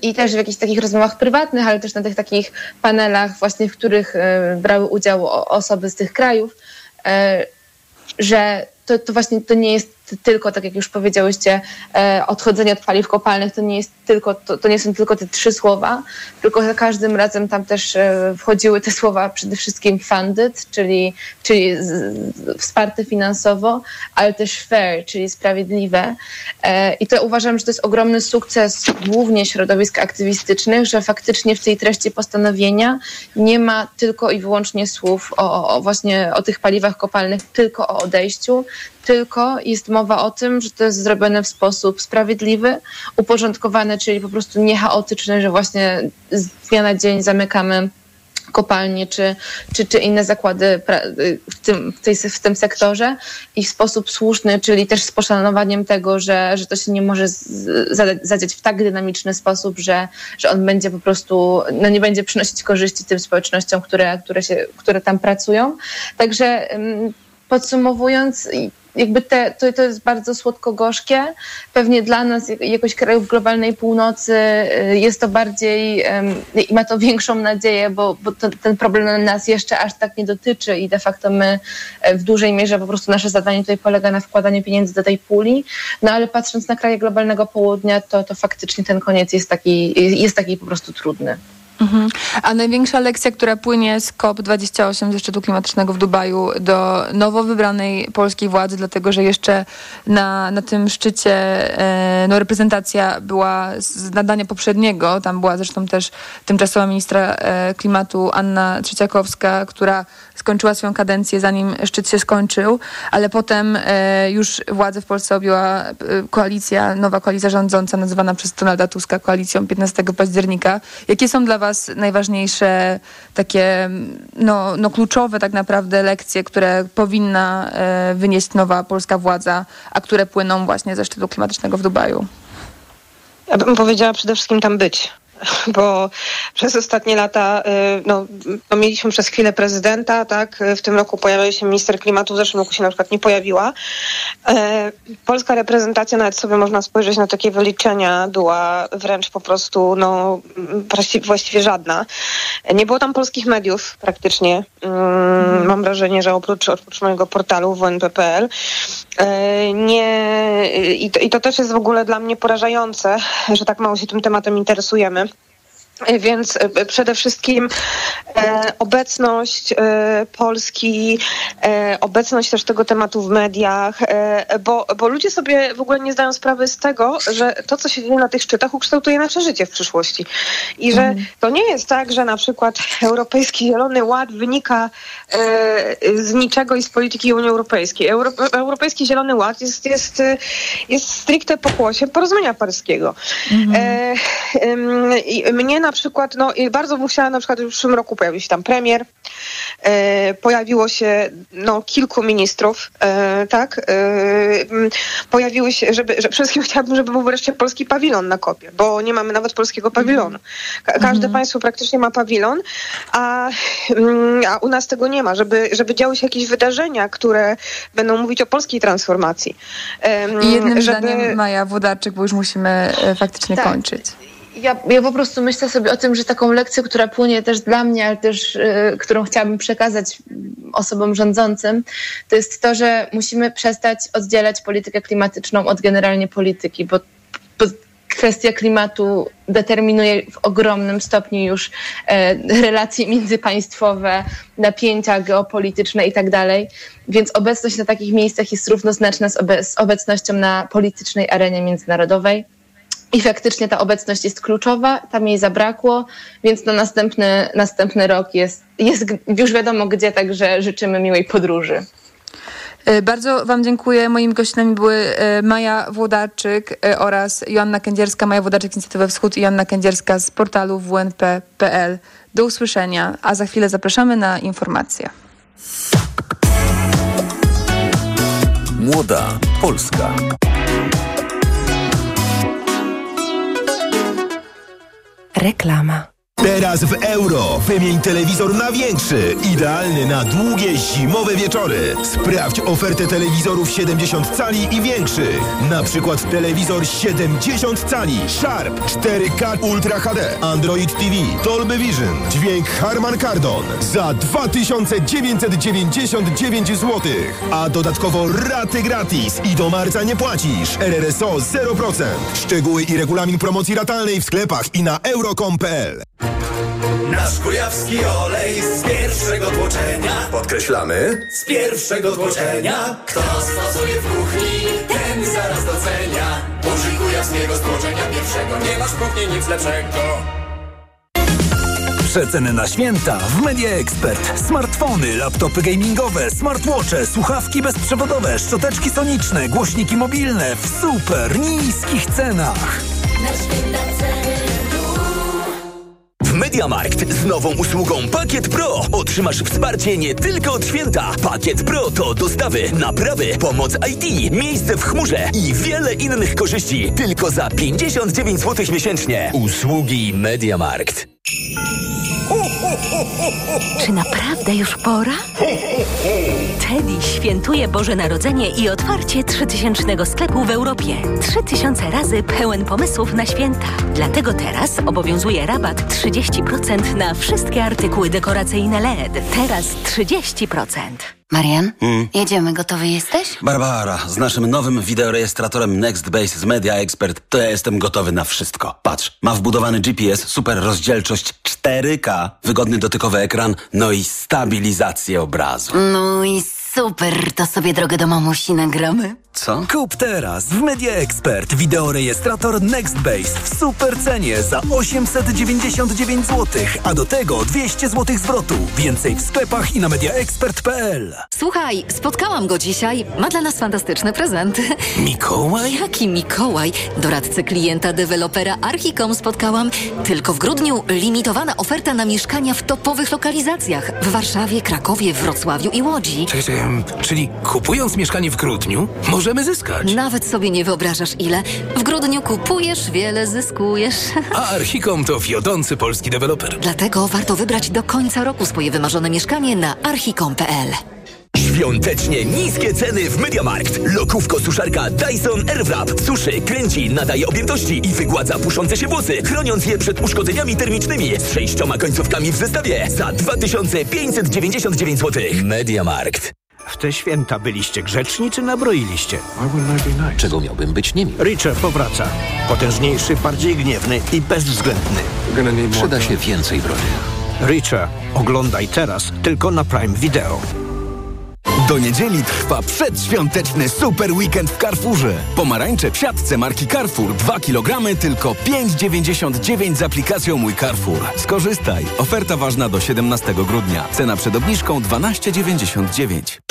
i też w jakichś takich rozmowach prywatnych, ale też na tych takich panelach właśnie, w których e, brały udział osoby z tych krajów, e, że to, to właśnie to nie jest tylko, tak jak już powiedziałyście, e, odchodzenie od paliw kopalnych to nie, jest tylko, to, to nie są tylko te trzy słowa, tylko za każdym razem tam też e, wchodziły te słowa przede wszystkim funded, czyli, czyli wsparte finansowo, ale też fair, czyli sprawiedliwe. E, I to uważam, że to jest ogromny sukces głównie środowisk aktywistycznych, że faktycznie w tej treści postanowienia nie ma tylko i wyłącznie słów o, o właśnie o tych paliwach kopalnych, tylko o odejściu, tylko jest mowa o tym, że to jest zrobione w sposób sprawiedliwy, uporządkowany, czyli po prostu niechaotyczny, że właśnie z dnia na dzień zamykamy kopalnie czy, czy, czy inne zakłady w tym, w, tej, w tym sektorze i w sposób słuszny, czyli też z poszanowaniem tego, że, że to się nie może zadziać w tak dynamiczny sposób, że, że on będzie po prostu, no nie będzie przynosić korzyści tym społecznościom, które, które, się, które tam pracują. Także podsumowując, jakby te, to, to jest bardzo słodko-gorzkie. Pewnie dla nas, jakoś krajów globalnej północy, y, jest to bardziej i ma to większą nadzieję, bo, bo to, ten problem nas jeszcze aż tak nie dotyczy i de facto my e, w dużej mierze po prostu nasze zadanie tutaj polega na wkładaniu pieniędzy do tej puli. No ale patrząc na kraje globalnego południa, to, to faktycznie ten koniec jest taki, jest taki po prostu trudny. Mhm. A największa lekcja, która płynie z COP28 ze szczytu klimatycznego w Dubaju do nowo wybranej polskiej władzy, dlatego że jeszcze na, na tym szczycie e, no, reprezentacja była z nadania poprzedniego. Tam była zresztą też tymczasowa ministra e, klimatu Anna Trzeciakowska, która skończyła swoją kadencję zanim szczyt się skończył, ale potem e, już władzę w Polsce objęła e, koalicja, nowa koalicja rządząca nazywana przez Donalda Tuska koalicją 15 października. Jakie są dla Was najważniejsze takie no, no kluczowe tak naprawdę lekcje, które powinna e, wynieść nowa polska władza, a które płyną właśnie ze szczytu klimatycznego w Dubaju? Ja bym powiedziała przede wszystkim tam być bo przez ostatnie lata y, no, no, mieliśmy przez chwilę prezydenta, tak? W tym roku pojawił się minister klimatu, w zeszłym roku się na przykład nie pojawiła. E, polska reprezentacja, nawet sobie można spojrzeć na takie wyliczenia, była wręcz po prostu no, właściwie żadna. Nie było tam polskich mediów praktycznie. Mm, mam wrażenie, że oprócz, oprócz mojego portalu WNP.pl nie, i to, i to też jest w ogóle dla mnie porażające, że tak mało się tym tematem interesujemy. Więc e, przede wszystkim e, obecność e, Polski, e, obecność też tego tematu w mediach, e, bo, bo ludzie sobie w ogóle nie zdają sprawy z tego, że to, co się dzieje na tych szczytach, ukształtuje nasze życie w przyszłości. I że mhm. to nie jest tak, że na przykład Europejski Zielony Ład wynika e, z niczego i z polityki Unii Europejskiej. Euro, Europejski Zielony Ład jest, jest, jest stricte pokłosiem porozumienia paryskiego. Mhm. mnie na na przykład, no bardzo bym chciała na przykład w przyszłym roku pojawił się tam premier, e, pojawiło się no, kilku ministrów, e, tak, e, pojawiły się, żeby, że przede wszystkim chciałabym, żeby był wreszcie polski pawilon na kopie, bo nie mamy nawet polskiego pawilonu. Ka każde mhm. państwo praktycznie ma pawilon, a, mm, a u nas tego nie ma, żeby, żeby działy się jakieś wydarzenia, które będą mówić o polskiej transformacji. I jednym żeby... zdaniem Maja Włodarczyk, bo już musimy e, faktycznie tak. kończyć ja, ja po prostu myślę sobie o tym, że taką lekcję, która płynie też dla mnie, ale też y, którą chciałabym przekazać osobom rządzącym, to jest to, że musimy przestać oddzielać politykę klimatyczną od generalnie polityki, bo, bo kwestia klimatu determinuje w ogromnym stopniu już e, relacje międzypaństwowe, napięcia geopolityczne i tak. Więc obecność na takich miejscach jest równoznaczna z, obe z obecnością na politycznej arenie międzynarodowej. I faktycznie ta obecność jest kluczowa, tam jej zabrakło, więc na następny, następny rok jest, jest już wiadomo gdzie, także życzymy miłej podróży. E, bardzo Wam dziękuję. Moimi gośćmi były e, Maja Włodarczyk e, oraz Joanna Kędzierska, Maja Włodarczyk z Inicjatywy Wschód i Joanna Kędzierska z portalu wnp.pl. Do usłyszenia, a za chwilę zapraszamy na informacje. Młoda Polska. Reklama. Teraz w euro wymień telewizor na większy, idealny na długie zimowe wieczory. Sprawdź ofertę telewizorów 70 cali i większych. Na przykład telewizor 70 cali Sharp 4K Ultra HD, Android TV, Dolby Vision, dźwięk Harman Kardon za 2999 zł. A dodatkowo raty gratis i do marca nie płacisz. RRSO 0%. Szczegóły i regulamin promocji ratalnej w sklepach i na euro.com.pl. Nasz kujawski olej z pierwszego tłoczenia. Podkreślamy. Z pierwszego tłoczenia. Kto stosuje w kuchni, ten zaraz docenia. Użyj kujawskiego stłoczenia pierwszego. Nie masz w kuchni nic lepszego. Przeceny na święta w Media Expert. Smartfony, laptopy gamingowe, smartwatche, słuchawki bezprzewodowe, szczoteczki soniczne, głośniki mobilne w super niskich cenach. Na święta Mediamarkt z nową usługą Pakiet Pro otrzymasz wsparcie nie tylko od święta. Pakiet Pro to dostawy, naprawy, pomoc IT, miejsce w chmurze i wiele innych korzyści. Tylko za 59 zł miesięcznie. Usługi Mediamarkt. Czy naprawdę już pora? Teddy świętuje Boże Narodzenie i otwarcie 3000 sklepu w Europie. 3000 razy pełen pomysłów na święta. Dlatego teraz obowiązuje rabat 30% na wszystkie artykuły dekoracyjne LED. Teraz 30%. Marian, Mm. jedziemy, gotowy jesteś? Barbara, z naszym nowym wideorejestratorem NextBase z Media Expert to ja jestem gotowy na wszystko. Patrz, ma wbudowany GPS, super rozdzielczość 4K, wygodny dotykowy ekran, no i stabilizację obrazu. No i super, to sobie drogę do mamusi nagramy. Co? Kup teraz w Media Expert wideorejestrator NextBase w super cenie za 899 zł, a do tego 200 zł zwrotu. Więcej w sklepach i na mediaexpert.pl. Słuchaj, spotkałam go dzisiaj. Ma dla nas fantastyczny prezent. Mikołaj? Jaki Mikołaj? Doradcę klienta dewelopera Archicom spotkałam. Tylko w grudniu limitowana oferta na mieszkania w topowych lokalizacjach. W Warszawie, Krakowie, Wrocławiu i Łodzi. Czekaj, czekaj, czyli kupując mieszkanie w grudniu, możemy zyskać. Nawet sobie nie wyobrażasz ile. W grudniu kupujesz, wiele zyskujesz. A Archicom to wiodący polski deweloper. Dlatego warto wybrać do końca roku swoje wymarzone mieszkanie na archicom.pl. Świątecznie niskie ceny w Mediamarkt. Lokówko suszarka Dyson Airwrap. Suszy, kręci, nadaje objętości i wygładza puszące się włosy, chroniąc je przed uszkodzeniami termicznymi. Z sześcioma końcówkami w zestawie za 2599 zł. Mediamarkt. W te święta byliście grzeczni czy nabroiliście? Czego miałbym być nimi? Richard powraca. Potężniejszy, bardziej gniewny i bezwzględny. Przyda się więcej broni. Richard, oglądaj teraz tylko na Prime Video. Do niedzieli trwa przedświąteczny super weekend w Carrefourze. Pomarańcze w siatce marki Carrefour 2 kg tylko 5,99 z aplikacją Mój Carrefour. Skorzystaj. Oferta ważna do 17 grudnia. Cena przed obniżką 12,99.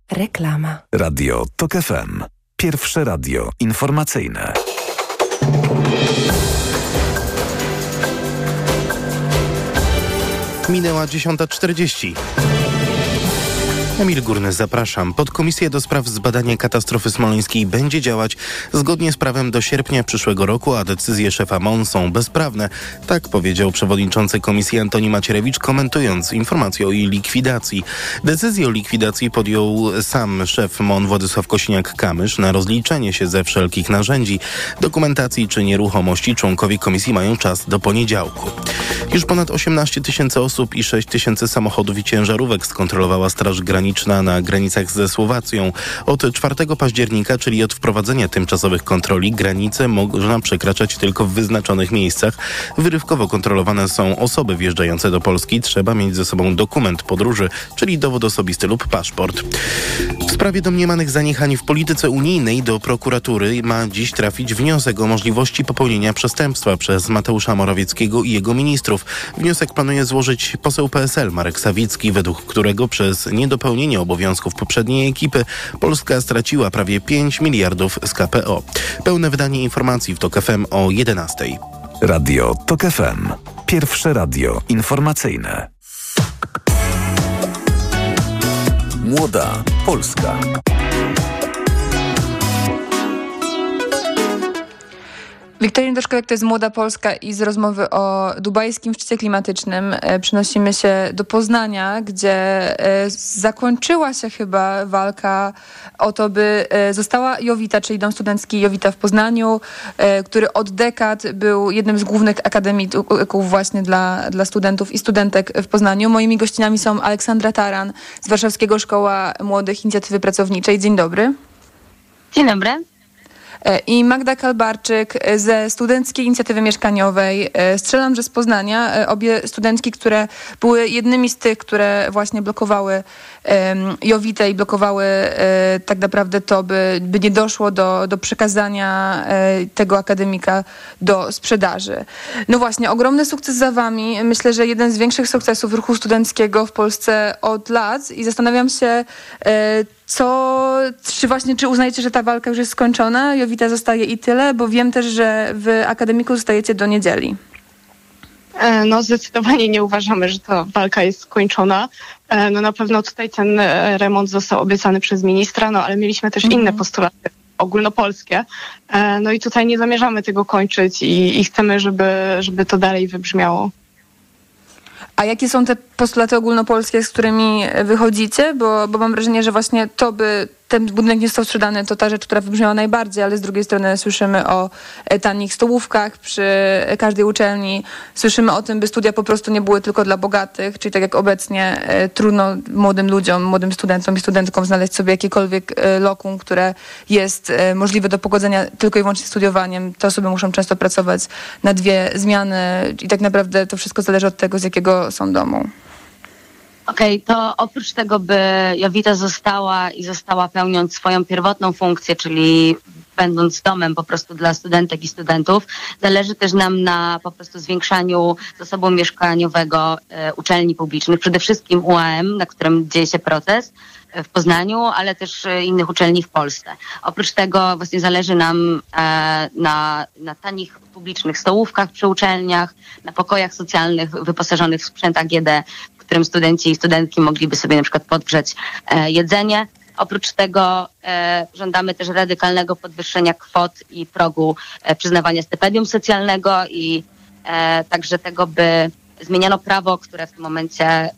Reklama. Radio TOK FM. Pierwsze radio informacyjne. Minęła 10.40. Emil Górny, zapraszam. Podkomisja do spraw zbadania katastrofy smoleńskiej będzie działać zgodnie z prawem do sierpnia przyszłego roku, a decyzje szefa MON są bezprawne. Tak powiedział przewodniczący komisji Antoni Macierewicz, komentując informację o jej likwidacji. Decyzję o likwidacji podjął sam szef MON Władysław Kosiniak-Kamysz na rozliczenie się ze wszelkich narzędzi, dokumentacji czy nieruchomości. Członkowie komisji mają czas do poniedziałku. Już ponad 18 tysięcy osób i 6 tysięcy samochodów i ciężarówek skontrolowała Straż Graniczna na granicach ze Słowacją. Od 4 października, czyli od wprowadzenia tymczasowych kontroli, granice można przekraczać tylko w wyznaczonych miejscach. Wyrywkowo kontrolowane są osoby wjeżdżające do Polski. Trzeba mieć ze sobą dokument podróży, czyli dowód osobisty lub paszport. W sprawie domniemanych zaniechań w polityce unijnej do prokuratury ma dziś trafić wniosek o możliwości popełnienia przestępstwa przez Mateusza Morawieckiego i jego ministrów. Wniosek planuje złożyć poseł PSL Marek Sawicki, według którego przez niedopełnienie obowiązków poprzedniej ekipy Polska straciła prawie 5 miliardów z KPO. Pełne wydanie informacji w TOK FM o 11. Radio TOK FM. Pierwsze radio informacyjne. Młoda Polska. Wiktoria Daszkowiak to jest Młoda Polska i z rozmowy o dubajskim szczycie klimatycznym e, przenosimy się do Poznania, gdzie e, zakończyła się chyba walka o to, by e, została Jowita, czyli Dom Studencki Jowita w Poznaniu, który od dekad był jednym z głównych akademików właśnie dla, dla studentów i studentek w Poznaniu. Moimi gościnami są Aleksandra Taran z Warszawskiego Szkoła Młodych Inicjatywy Pracowniczej. Dzień dobry. Dzień dobry i Magda Kalbarczyk ze Studenckiej Inicjatywy Mieszkaniowej. E, strzelam, że z Poznania. E, obie studentki, które były jednymi z tych, które właśnie blokowały Jowitę i blokowały e, tak naprawdę to, by, by nie doszło do, do przekazania tego akademika do sprzedaży. No właśnie, ogromny sukces za wami. Myślę, że jeden z większych sukcesów ruchu studenckiego w Polsce od lat i zastanawiam się, co, czy właśnie, czy uznajecie, że ta walka już jest skończona? Jowita zostaje i tyle, bo wiem też, że w akademiku zostajecie do niedzieli. E, no zdecydowanie nie uważamy, że ta walka jest skończona. E, no na pewno tutaj ten e, remont został obiecany przez ministra, no ale mieliśmy też mhm. inne postulaty ogólnopolskie. No i tutaj nie zamierzamy tego kończyć i, i chcemy, żeby, żeby to dalej wybrzmiało. A jakie są te postulaty ogólnopolskie, z którymi wychodzicie? Bo, bo mam wrażenie, że właśnie to by ten budynek nie został sprzedany, to ta rzecz, która wybrzmiała najbardziej, ale z drugiej strony słyszymy o e, tanich stołówkach przy każdej uczelni. Słyszymy o tym, by studia po prostu nie były tylko dla bogatych, czyli tak jak obecnie e, trudno młodym ludziom, młodym studentom i studentkom znaleźć sobie jakiekolwiek e, lokum, które jest możliwe do pogodzenia tylko i wyłącznie studiowaniem. Te osoby muszą często pracować na dwie zmiany i tak naprawdę to wszystko zależy od tego, z jakiego są domu. Okej, okay, to oprócz tego, by Jowita została i została pełniąc swoją pierwotną funkcję, czyli będąc domem po prostu dla studentek i studentów, zależy też nam na po prostu zwiększaniu zasobu mieszkaniowego e, uczelni publicznych, przede wszystkim UAM, na którym dzieje się proces w Poznaniu, ale też e, innych uczelni w Polsce. Oprócz tego właśnie zależy nam e, na, na tanich publicznych stołówkach przy uczelniach, na pokojach socjalnych wyposażonych w sprzęt AGD, którym studenci i studentki mogliby sobie na przykład podgrzeć e, jedzenie. Oprócz tego e, żądamy też radykalnego podwyższenia kwot i progu e, przyznawania stypendium socjalnego i także tego, by zmieniano prawo, które w tym momencie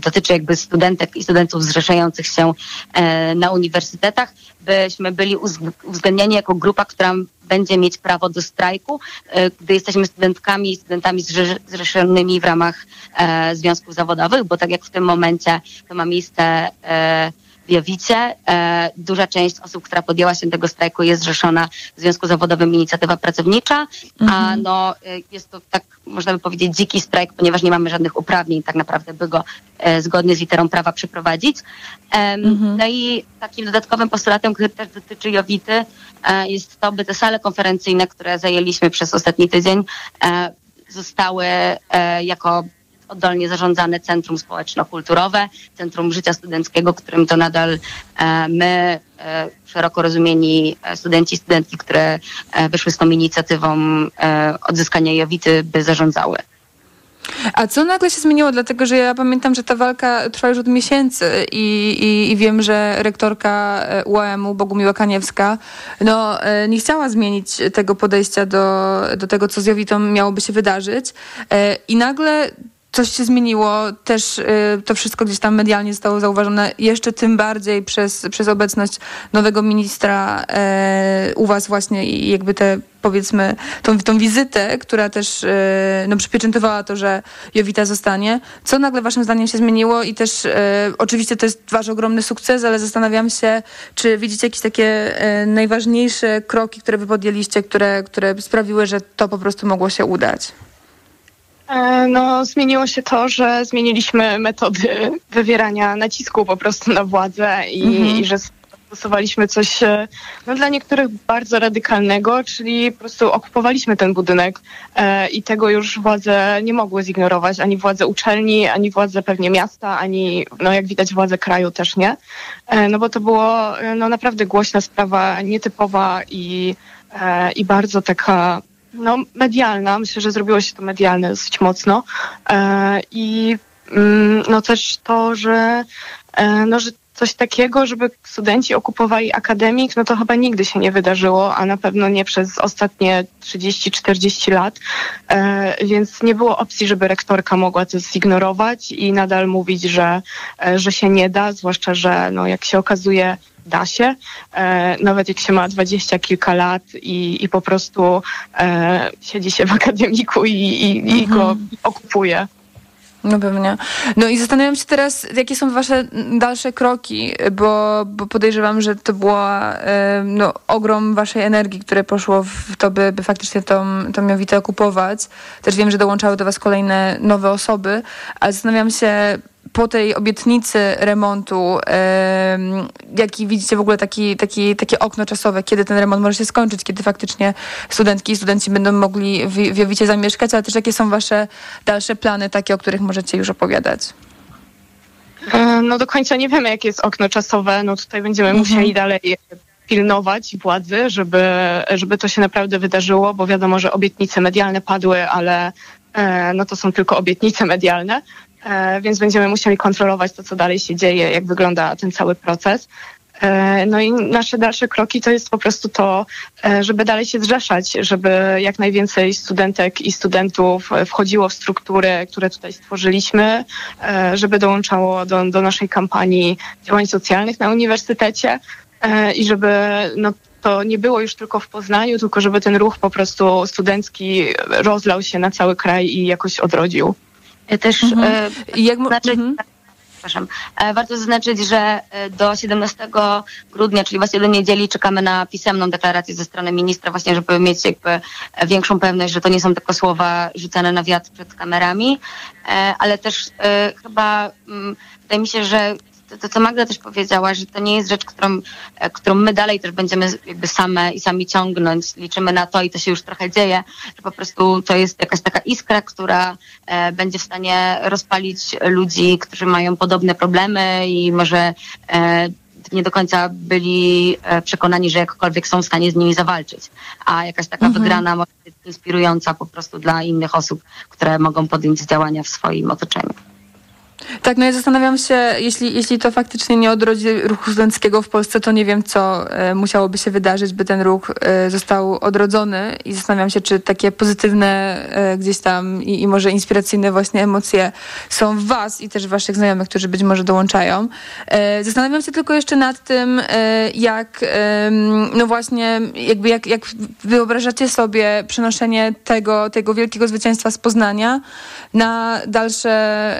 dotyczy jakby studentek i studentów zrzeszających się e, na uniwersytetach, byśmy byli uwzględnieni jako grupa, która będzie mieć prawo do strajku, e, gdy jesteśmy studentkami i studentami zrzeszonymi w ramach e, związków zawodowych, bo tak jak w tym momencie to ma miejsce e, w Jowicie. E, duża część osób, która podjęła się tego strajku jest zrzeszona w Związku Zawodowym Inicjatywa Pracownicza, mhm. a no, e, jest to tak, można by powiedzieć, dziki strajk, ponieważ nie mamy żadnych uprawnień tak naprawdę, by go e, zgodnie z literą prawa przeprowadzić. Mhm. No i takim dodatkowym postulatem, który też dotyczy Jowity, jest to, by te sale konferencyjne, które zajęliśmy przez ostatni tydzień, zostały jako oddolnie zarządzane Centrum Społeczno-Kulturowe, Centrum Życia Studenckiego, którym to nadal e, my, e, szeroko rozumieni e, studenci i studentki, które wyszły z tą inicjatywą odzyskania Jowity, by zarządzały. A co nagle się zmieniło? Dlatego, że ja pamiętam, że ta walka trwa już od miesięcy i, i, i wiem, że rektorka UAM-u, Bogumiła Kaniewska, no, nie chciała zmienić tego podejścia do, do tego, co z Jowitą miałoby się wydarzyć. I nagle coś się zmieniło, też y, to wszystko gdzieś tam medialnie zostało zauważone, jeszcze tym bardziej przez, przez obecność nowego ministra y, u was właśnie i jakby te powiedzmy tą, tą wizytę, która też y, no, przypieczętowała to, że Jowita zostanie. Co nagle waszym zdaniem się zmieniło i też y, oczywiście to jest wasz ogromny sukces, ale zastanawiam się, czy widzicie jakieś takie najważniejsze kroki, które wy podjęliście, które, które sprawiły, że to po prostu mogło się udać? E, No, zmieniło się to, że zmieniliśmy metody wywierania nacisku po prostu na władzę i, Mhm. i że stosowaliśmy coś e, no, dla niektórych bardzo radykalnego, czyli po prostu okupowaliśmy ten budynek e, i tego już władze nie mogły zignorować, ani władze uczelni, ani władze pewnie miasta, ani no, jak widać władze kraju też nie. E, no bo to było no, naprawdę głośna sprawa, nietypowa i, e, i bardzo taka no, medialna. Myślę, że zrobiło się to medialne dosyć mocno. E, I mm, no też to, że, e, no, że coś takiego, żeby studenci okupowali akademik, no to chyba nigdy się nie wydarzyło, a na pewno nie przez ostatnie 30-40 lat. E, więc nie było opcji, żeby rektorka mogła to zignorować i nadal mówić, że, e, że się nie da, zwłaszcza, że no, jak się okazuje, da się, e, nawet jak się ma dwadzieścia kilka lat i, i po prostu e, siedzi się w akademiku i, i, i go okupuje. No pewnie. No i zastanawiam się teraz, jakie są wasze dalsze kroki, bo, bo podejrzewam, że to była no, ogrom waszej energii, które poszło w to, by, by faktycznie tą, tą Jowitę okupować. Też wiem, że dołączały do was kolejne nowe osoby, ale zastanawiam się po tej obietnicy remontu, em, jaki widzicie w ogóle taki, taki, takie okno czasowe, kiedy ten remont może się skończyć, kiedy faktycznie studentki i studenci będą mogli w, w Jowicie zamieszkać, ale też jakie są wasze dalsze plany, takie, o których możecie już opowiadać? E, No do końca nie wiemy, jakie jest okno czasowe. No tutaj będziemy musieli dalej pilnować władzy, żeby, żeby to się naprawdę wydarzyło, bo wiadomo, że obietnice medialne padły, ale e, no to są tylko obietnice medialne, więc będziemy musieli kontrolować to, co dalej się dzieje, jak wygląda ten cały proces. E, No i nasze dalsze kroki to jest po prostu to, e, żeby dalej się zrzeszać, żeby jak najwięcej studentek i studentów e, wchodziło w struktury, które tutaj stworzyliśmy, e, żeby dołączało do, do naszej kampanii działań socjalnych na uniwersytecie e, i żeby no, to nie było już tylko w Poznaniu, tylko żeby ten ruch po prostu studencki rozlał się na cały kraj i jakoś odrodził. Ja też Mhm. e, zaznaczyć, przepraszam, e, warto zaznaczyć, że e, do 17 grudnia, czyli właśnie do niedzieli, czekamy na pisemną deklarację ze strony ministra, właśnie, żeby mieć jakby e, większą pewność, że to nie są tylko słowa rzucane na wiatr przed kamerami, e, ale też e, chyba mm, wydaje mi się, że to, co Magda też powiedziała, że to nie jest rzecz, którą, e, którą my dalej też będziemy jakby same i sami ciągnąć. Liczymy na to i to się już trochę dzieje, że po prostu to jest jakaś taka iskra, która e, będzie w stanie rozpalić ludzi, którzy mają podobne problemy i może e, nie do końca byli przekonani, że jakkolwiek są w stanie z nimi zawalczyć. A jakaś taka Mhm. wygrana może być inspirująca po prostu dla innych osób, które mogą podjąć działania w swoim otoczeniu. Tak, no ja zastanawiam się, jeśli, jeśli to faktycznie nie odrodzi ruchu studenckiego w Polsce, to nie wiem, co e, musiałoby się wydarzyć, by ten ruch e, został odrodzony i zastanawiam się, czy takie pozytywne e, gdzieś tam i, i może inspiracyjne właśnie emocje są w was i też w waszych znajomych, którzy być może dołączają. E, zastanawiam się tylko jeszcze nad tym, e, jak no właśnie, jakby jak, jak wyobrażacie sobie przenoszenie tego, tego wielkiego zwycięstwa z Poznania na dalsze,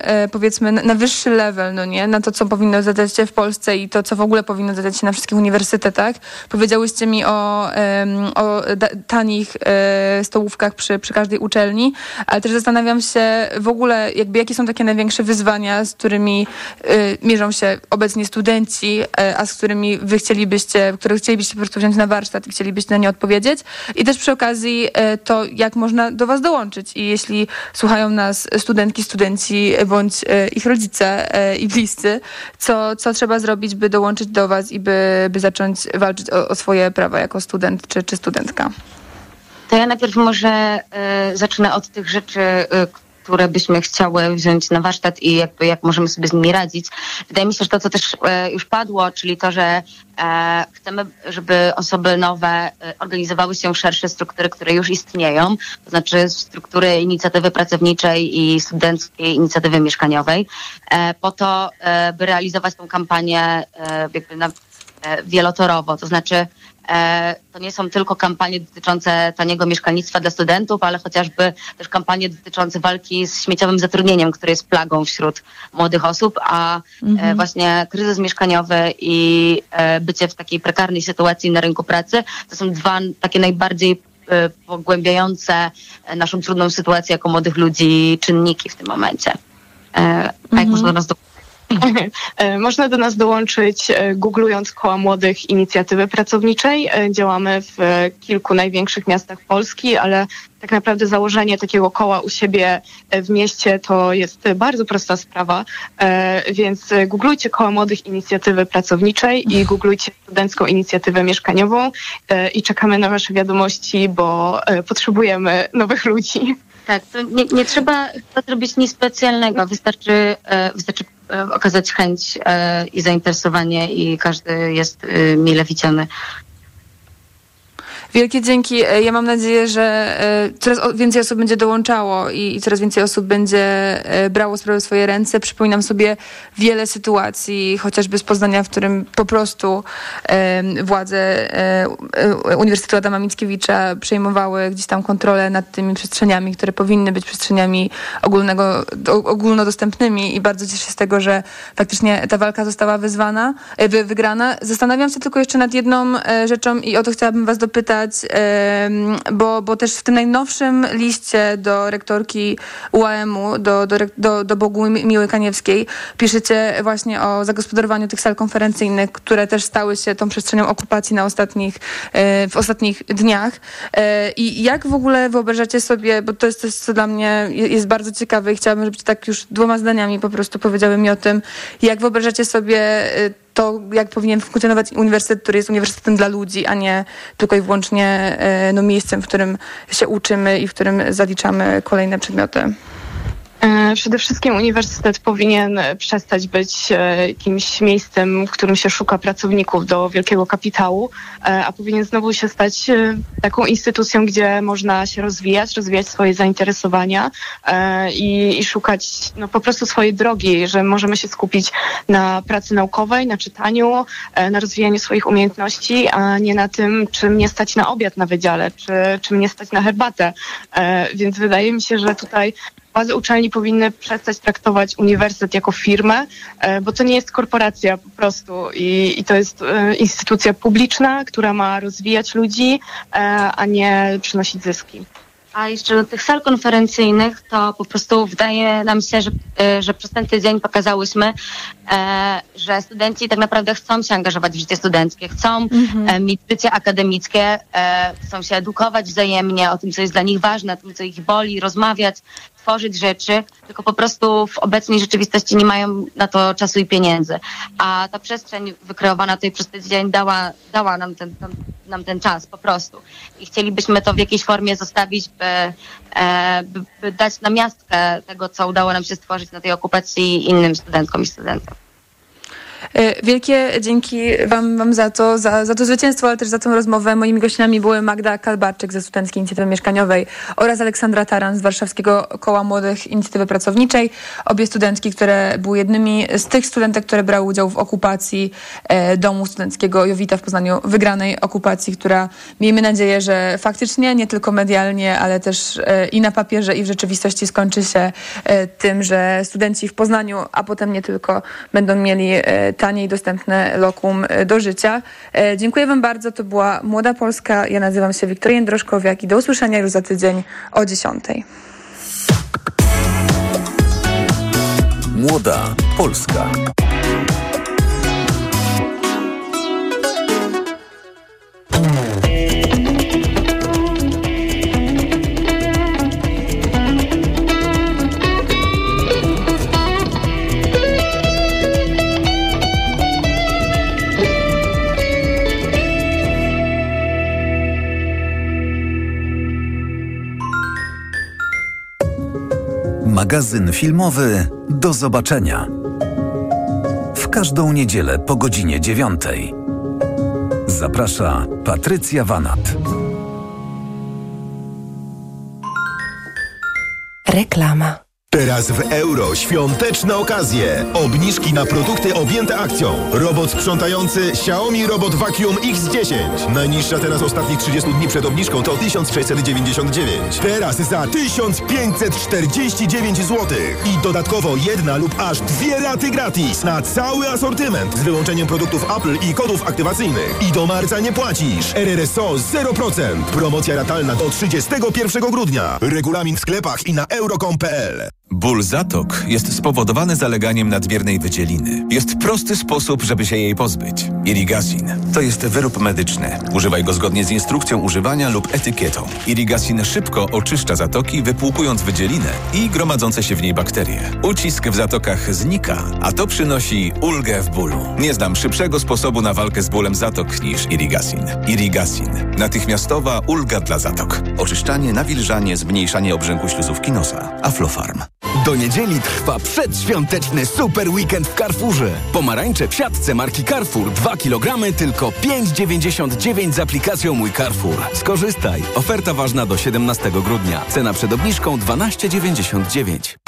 e, powiedzmy, na, wyższy level, no nie? Na to, co powinno zadać się w Polsce i to, co w ogóle powinno zadać się na wszystkich uniwersytetach. Powiedziałyście mi o, o tanich e, stołówkach przy, przy każdej uczelni, ale też zastanawiam się w ogóle, jakby jakie są takie największe wyzwania, z którymi e, mierzą się obecnie studenci, e, a z którymi wy chcielibyście, które chcielibyście po prostu wziąć na warsztat i chcielibyście na nie odpowiedzieć. I też przy okazji to, jak można do was dołączyć. I jeśli słuchają nas studentki, studenci bądź ich rodzice e, i bliscy, co, co trzeba zrobić, by dołączyć do was i by, by zacząć walczyć o, o swoje prawa jako student czy, czy studentka. To ja najpierw może zacznę od tych rzeczy, e, które byśmy chciały wziąć na warsztat i jakby jak możemy sobie z nimi radzić. Wydaje mi się, że to, co też e, już padło, czyli to, że e, chcemy, żeby osoby nowe e, organizowały się w szersze struktury, które już istnieją, to znaczy struktury inicjatywy pracowniczej i studenckiej inicjatywy mieszkaniowej, po to, by realizować tą kampanię jakby na, wielotorowo, to znaczy E, to nie są tylko kampanie dotyczące taniego mieszkalnictwa dla studentów, ale chociażby też kampanie dotyczące walki z śmieciowym zatrudnieniem, które jest plagą wśród młodych osób, a e, Mhm. właśnie kryzys mieszkaniowy i e, bycie w takiej prekarnej sytuacji na rynku pracy to są dwa takie najbardziej e, pogłębiające e, naszą trudną sytuację jako młodych ludzi czynniki w tym momencie. E, A jak można do nas do... E, Można do nas dołączyć e, googlując koła młodych inicjatywy pracowniczej. E, Działamy w kilku największych miastach Polski, ale tak naprawdę założenie takiego koła u siebie w mieście to jest bardzo prosta sprawa, więc googlujcie koła młodych inicjatywy pracowniczej i googlujcie studencką inicjatywę mieszkaniową i czekamy na wasze wiadomości, bo potrzebujemy nowych ludzi. Tak, to nie, nie trzeba zrobić nic specjalnego. Wystarczy, wystarczy okazać chęć e, i zainteresowanie i każdy jest e, mile widziany. Wielkie dzięki. E, Ja mam nadzieję, że e, coraz więcej osób będzie dołączało i, coraz więcej osób będzie e, brało sprawę w swoje ręce. Przypominam sobie wiele sytuacji, chociażby z Poznania, w którym po prostu władze Uniwersytetu Adama Mickiewicza przejmowały gdzieś tam kontrolę nad tymi przestrzeniami, które powinny być przestrzeniami ogólnego, do, ogólnodostępnymi i bardzo cieszę się z tego, że faktycznie ta walka została wyzwana, wy, wygrana. Zastanawiam się tylko jeszcze nad jedną rzeczą i o to chciałabym was dopytać, em, bo, bo też w tym najnowszym liście do rektorki UAM-u, do, do, do, do Bogu Miły Kaniewskiej, piszecie właśnie o zagospodarowaniu tych sal konferencyjnych, które też stały się tą przestrzenią okupacji na ostatnich, e, w ostatnich dniach. E, I jak w ogóle wyobrażacie sobie, bo to jest coś, co dla mnie je- jest bardzo ciekawe i chciałabym, żebyście tak już dwoma zdaniami po prostu powiedziały mi o tym, jak wyobrażacie sobie e, to, jak powinien funkcjonować uniwersytet, który jest uniwersytetem dla ludzi, a nie tylko i wyłącznie e, no, miejscem, w którym się uczymy i w którym zaliczamy kolejne przedmioty. E, Przede wszystkim uniwersytet powinien e, przestać być e, jakimś miejscem, w którym się szuka pracowników do wielkiego kapitału, e, a powinien znowu się stać e, taką instytucją, gdzie można się rozwijać, rozwijać swoje zainteresowania e, i, i szukać no, po prostu swojej drogi, że możemy się skupić na pracy naukowej, na czytaniu, e, na rozwijaniu swoich umiejętności, a nie na tym, czy mnie stać na obiad na wydziale, czy, czy mnie stać na herbatę. E, Więc wydaje mi się, że tutaj Władze uczelni powinny przestać traktować uniwersytet jako firmę, e, bo to nie jest korporacja po prostu i, i to jest e, instytucja publiczna, która ma rozwijać ludzi, e, a nie przynosić zyski. A jeszcze do tych sal konferencyjnych, to po prostu wydaje nam się, że, że przez ten tydzień pokazałyśmy, że studenci tak naprawdę chcą się angażować w życie studenckie, chcą e, mieć życie akademickie, chcą się edukować wzajemnie o tym, co jest dla nich ważne, o tym, co ich boli, rozmawiać, tworzyć rzeczy, tylko po prostu w obecnej rzeczywistości nie mają na to czasu i pieniędzy. A ta przestrzeń wykreowana tutaj przez ten dała, dała nam, ten, nam, nam ten czas po prostu. I chcielibyśmy to w jakiejś formie zostawić, by, e, by, by dać na miastkę tego, co udało nam się stworzyć na tej okupacji innym studentkom i studentom. E, Wielkie dzięki wam, wam za to, za, za to zwycięstwo, ale też za tę rozmowę. Moimi gościami były Magda Kalbarczyk ze Studenckiej Inicjatywy Mieszkaniowej oraz Aleksandra Taran z Warszawskiego Koła Młodych Inicjatywy Pracowniczej. Obie studentki, które były jednymi z tych studentek, które brały udział w okupacji e, domu studenckiego Jowita w Poznaniu, wygranej okupacji, która miejmy nadzieję, że faktycznie, nie tylko medialnie, ale też e, i na papierze, i w rzeczywistości skończy się tym, że studenci w Poznaniu, a potem nie tylko, będą mieli tanie i dostępne lokum e, do życia. E, Dziękuję Wam bardzo. To była Młoda Polska. Ja nazywam się Wiktoria Jędroszkowiak i do usłyszenia już za tydzień o 10. Młoda Polska. Magazyn filmowy Do zobaczenia. W każdą niedzielę po godzinie dziewiątej. Zaprasza Patrycja Wanat. Reklama. Teraz w euro świąteczne okazje. Obniżki na produkty objęte akcją. Robot sprzątający Xiaomi Robot Vacuum X10. Najniższa teraz ostatnich 30 dni przed obniżką to 1699. Teraz za 1549 zł. I dodatkowo jedna lub aż dwie raty gratis na cały asortyment z wyłączeniem produktów Apple i kodów aktywacyjnych. I do marca nie płacisz. RRSO 0%. Promocja ratalna do 31 grudnia. Regulamin w sklepach i na euro.com.pl. Ból zatok jest spowodowany zaleganiem nadmiernej wydzieliny. Jest prosty sposób, żeby się jej pozbyć. Irigasin to jest wyrób medyczny. Używaj go zgodnie z instrukcją używania lub etykietą. Irigasin szybko oczyszcza zatoki, wypłukując wydzielinę i gromadzące się w niej bakterie. Ucisk w zatokach znika, a to przynosi ulgę w bólu. Nie znam szybszego sposobu na walkę z bólem zatok niż Irigasin. Irigasin. Natychmiastowa ulga dla zatok. Oczyszczanie, nawilżanie, zmniejszanie obrzęku śluzówki nosa. Aflofarm. Do niedzieli trwa przedświąteczny super weekend w Carrefourze. Pomarańcze w siatce marki Carrefour 2 kg tylko 5,99 z aplikacją Mój Carrefour. Skorzystaj. Oferta ważna do 17 grudnia. Cena przed obniżką 12,99.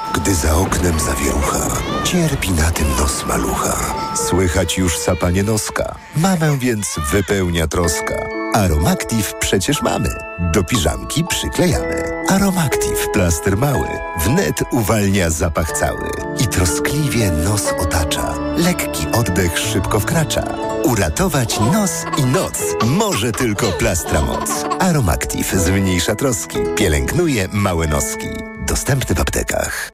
Gdy za oknem zawierucha, cierpi na tym nos malucha. Słychać już sapanie noska. Mamę więc wypełnia troska. Aromactive przecież mamy. Do piżamki przyklejamy. Aromactive plaster mały. Wnet uwalnia zapach cały. I troskliwie nos otacza. Lekki oddech szybko wkracza. Uratować nos i noc może tylko plastra moc. Aromactive zmniejsza troski. Pielęgnuje małe noski. Dostępny w aptekach.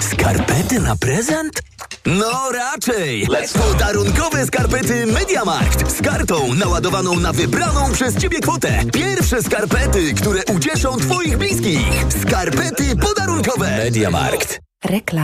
Skarpety na prezent? No raczej! Podarunkowe skarpety Mediamarkt z kartą naładowaną na wybraną przez Ciebie kwotę. Pierwsze skarpety, które ucieszą Twoich bliskich. Skarpety podarunkowe. Mediamarkt. Reklama.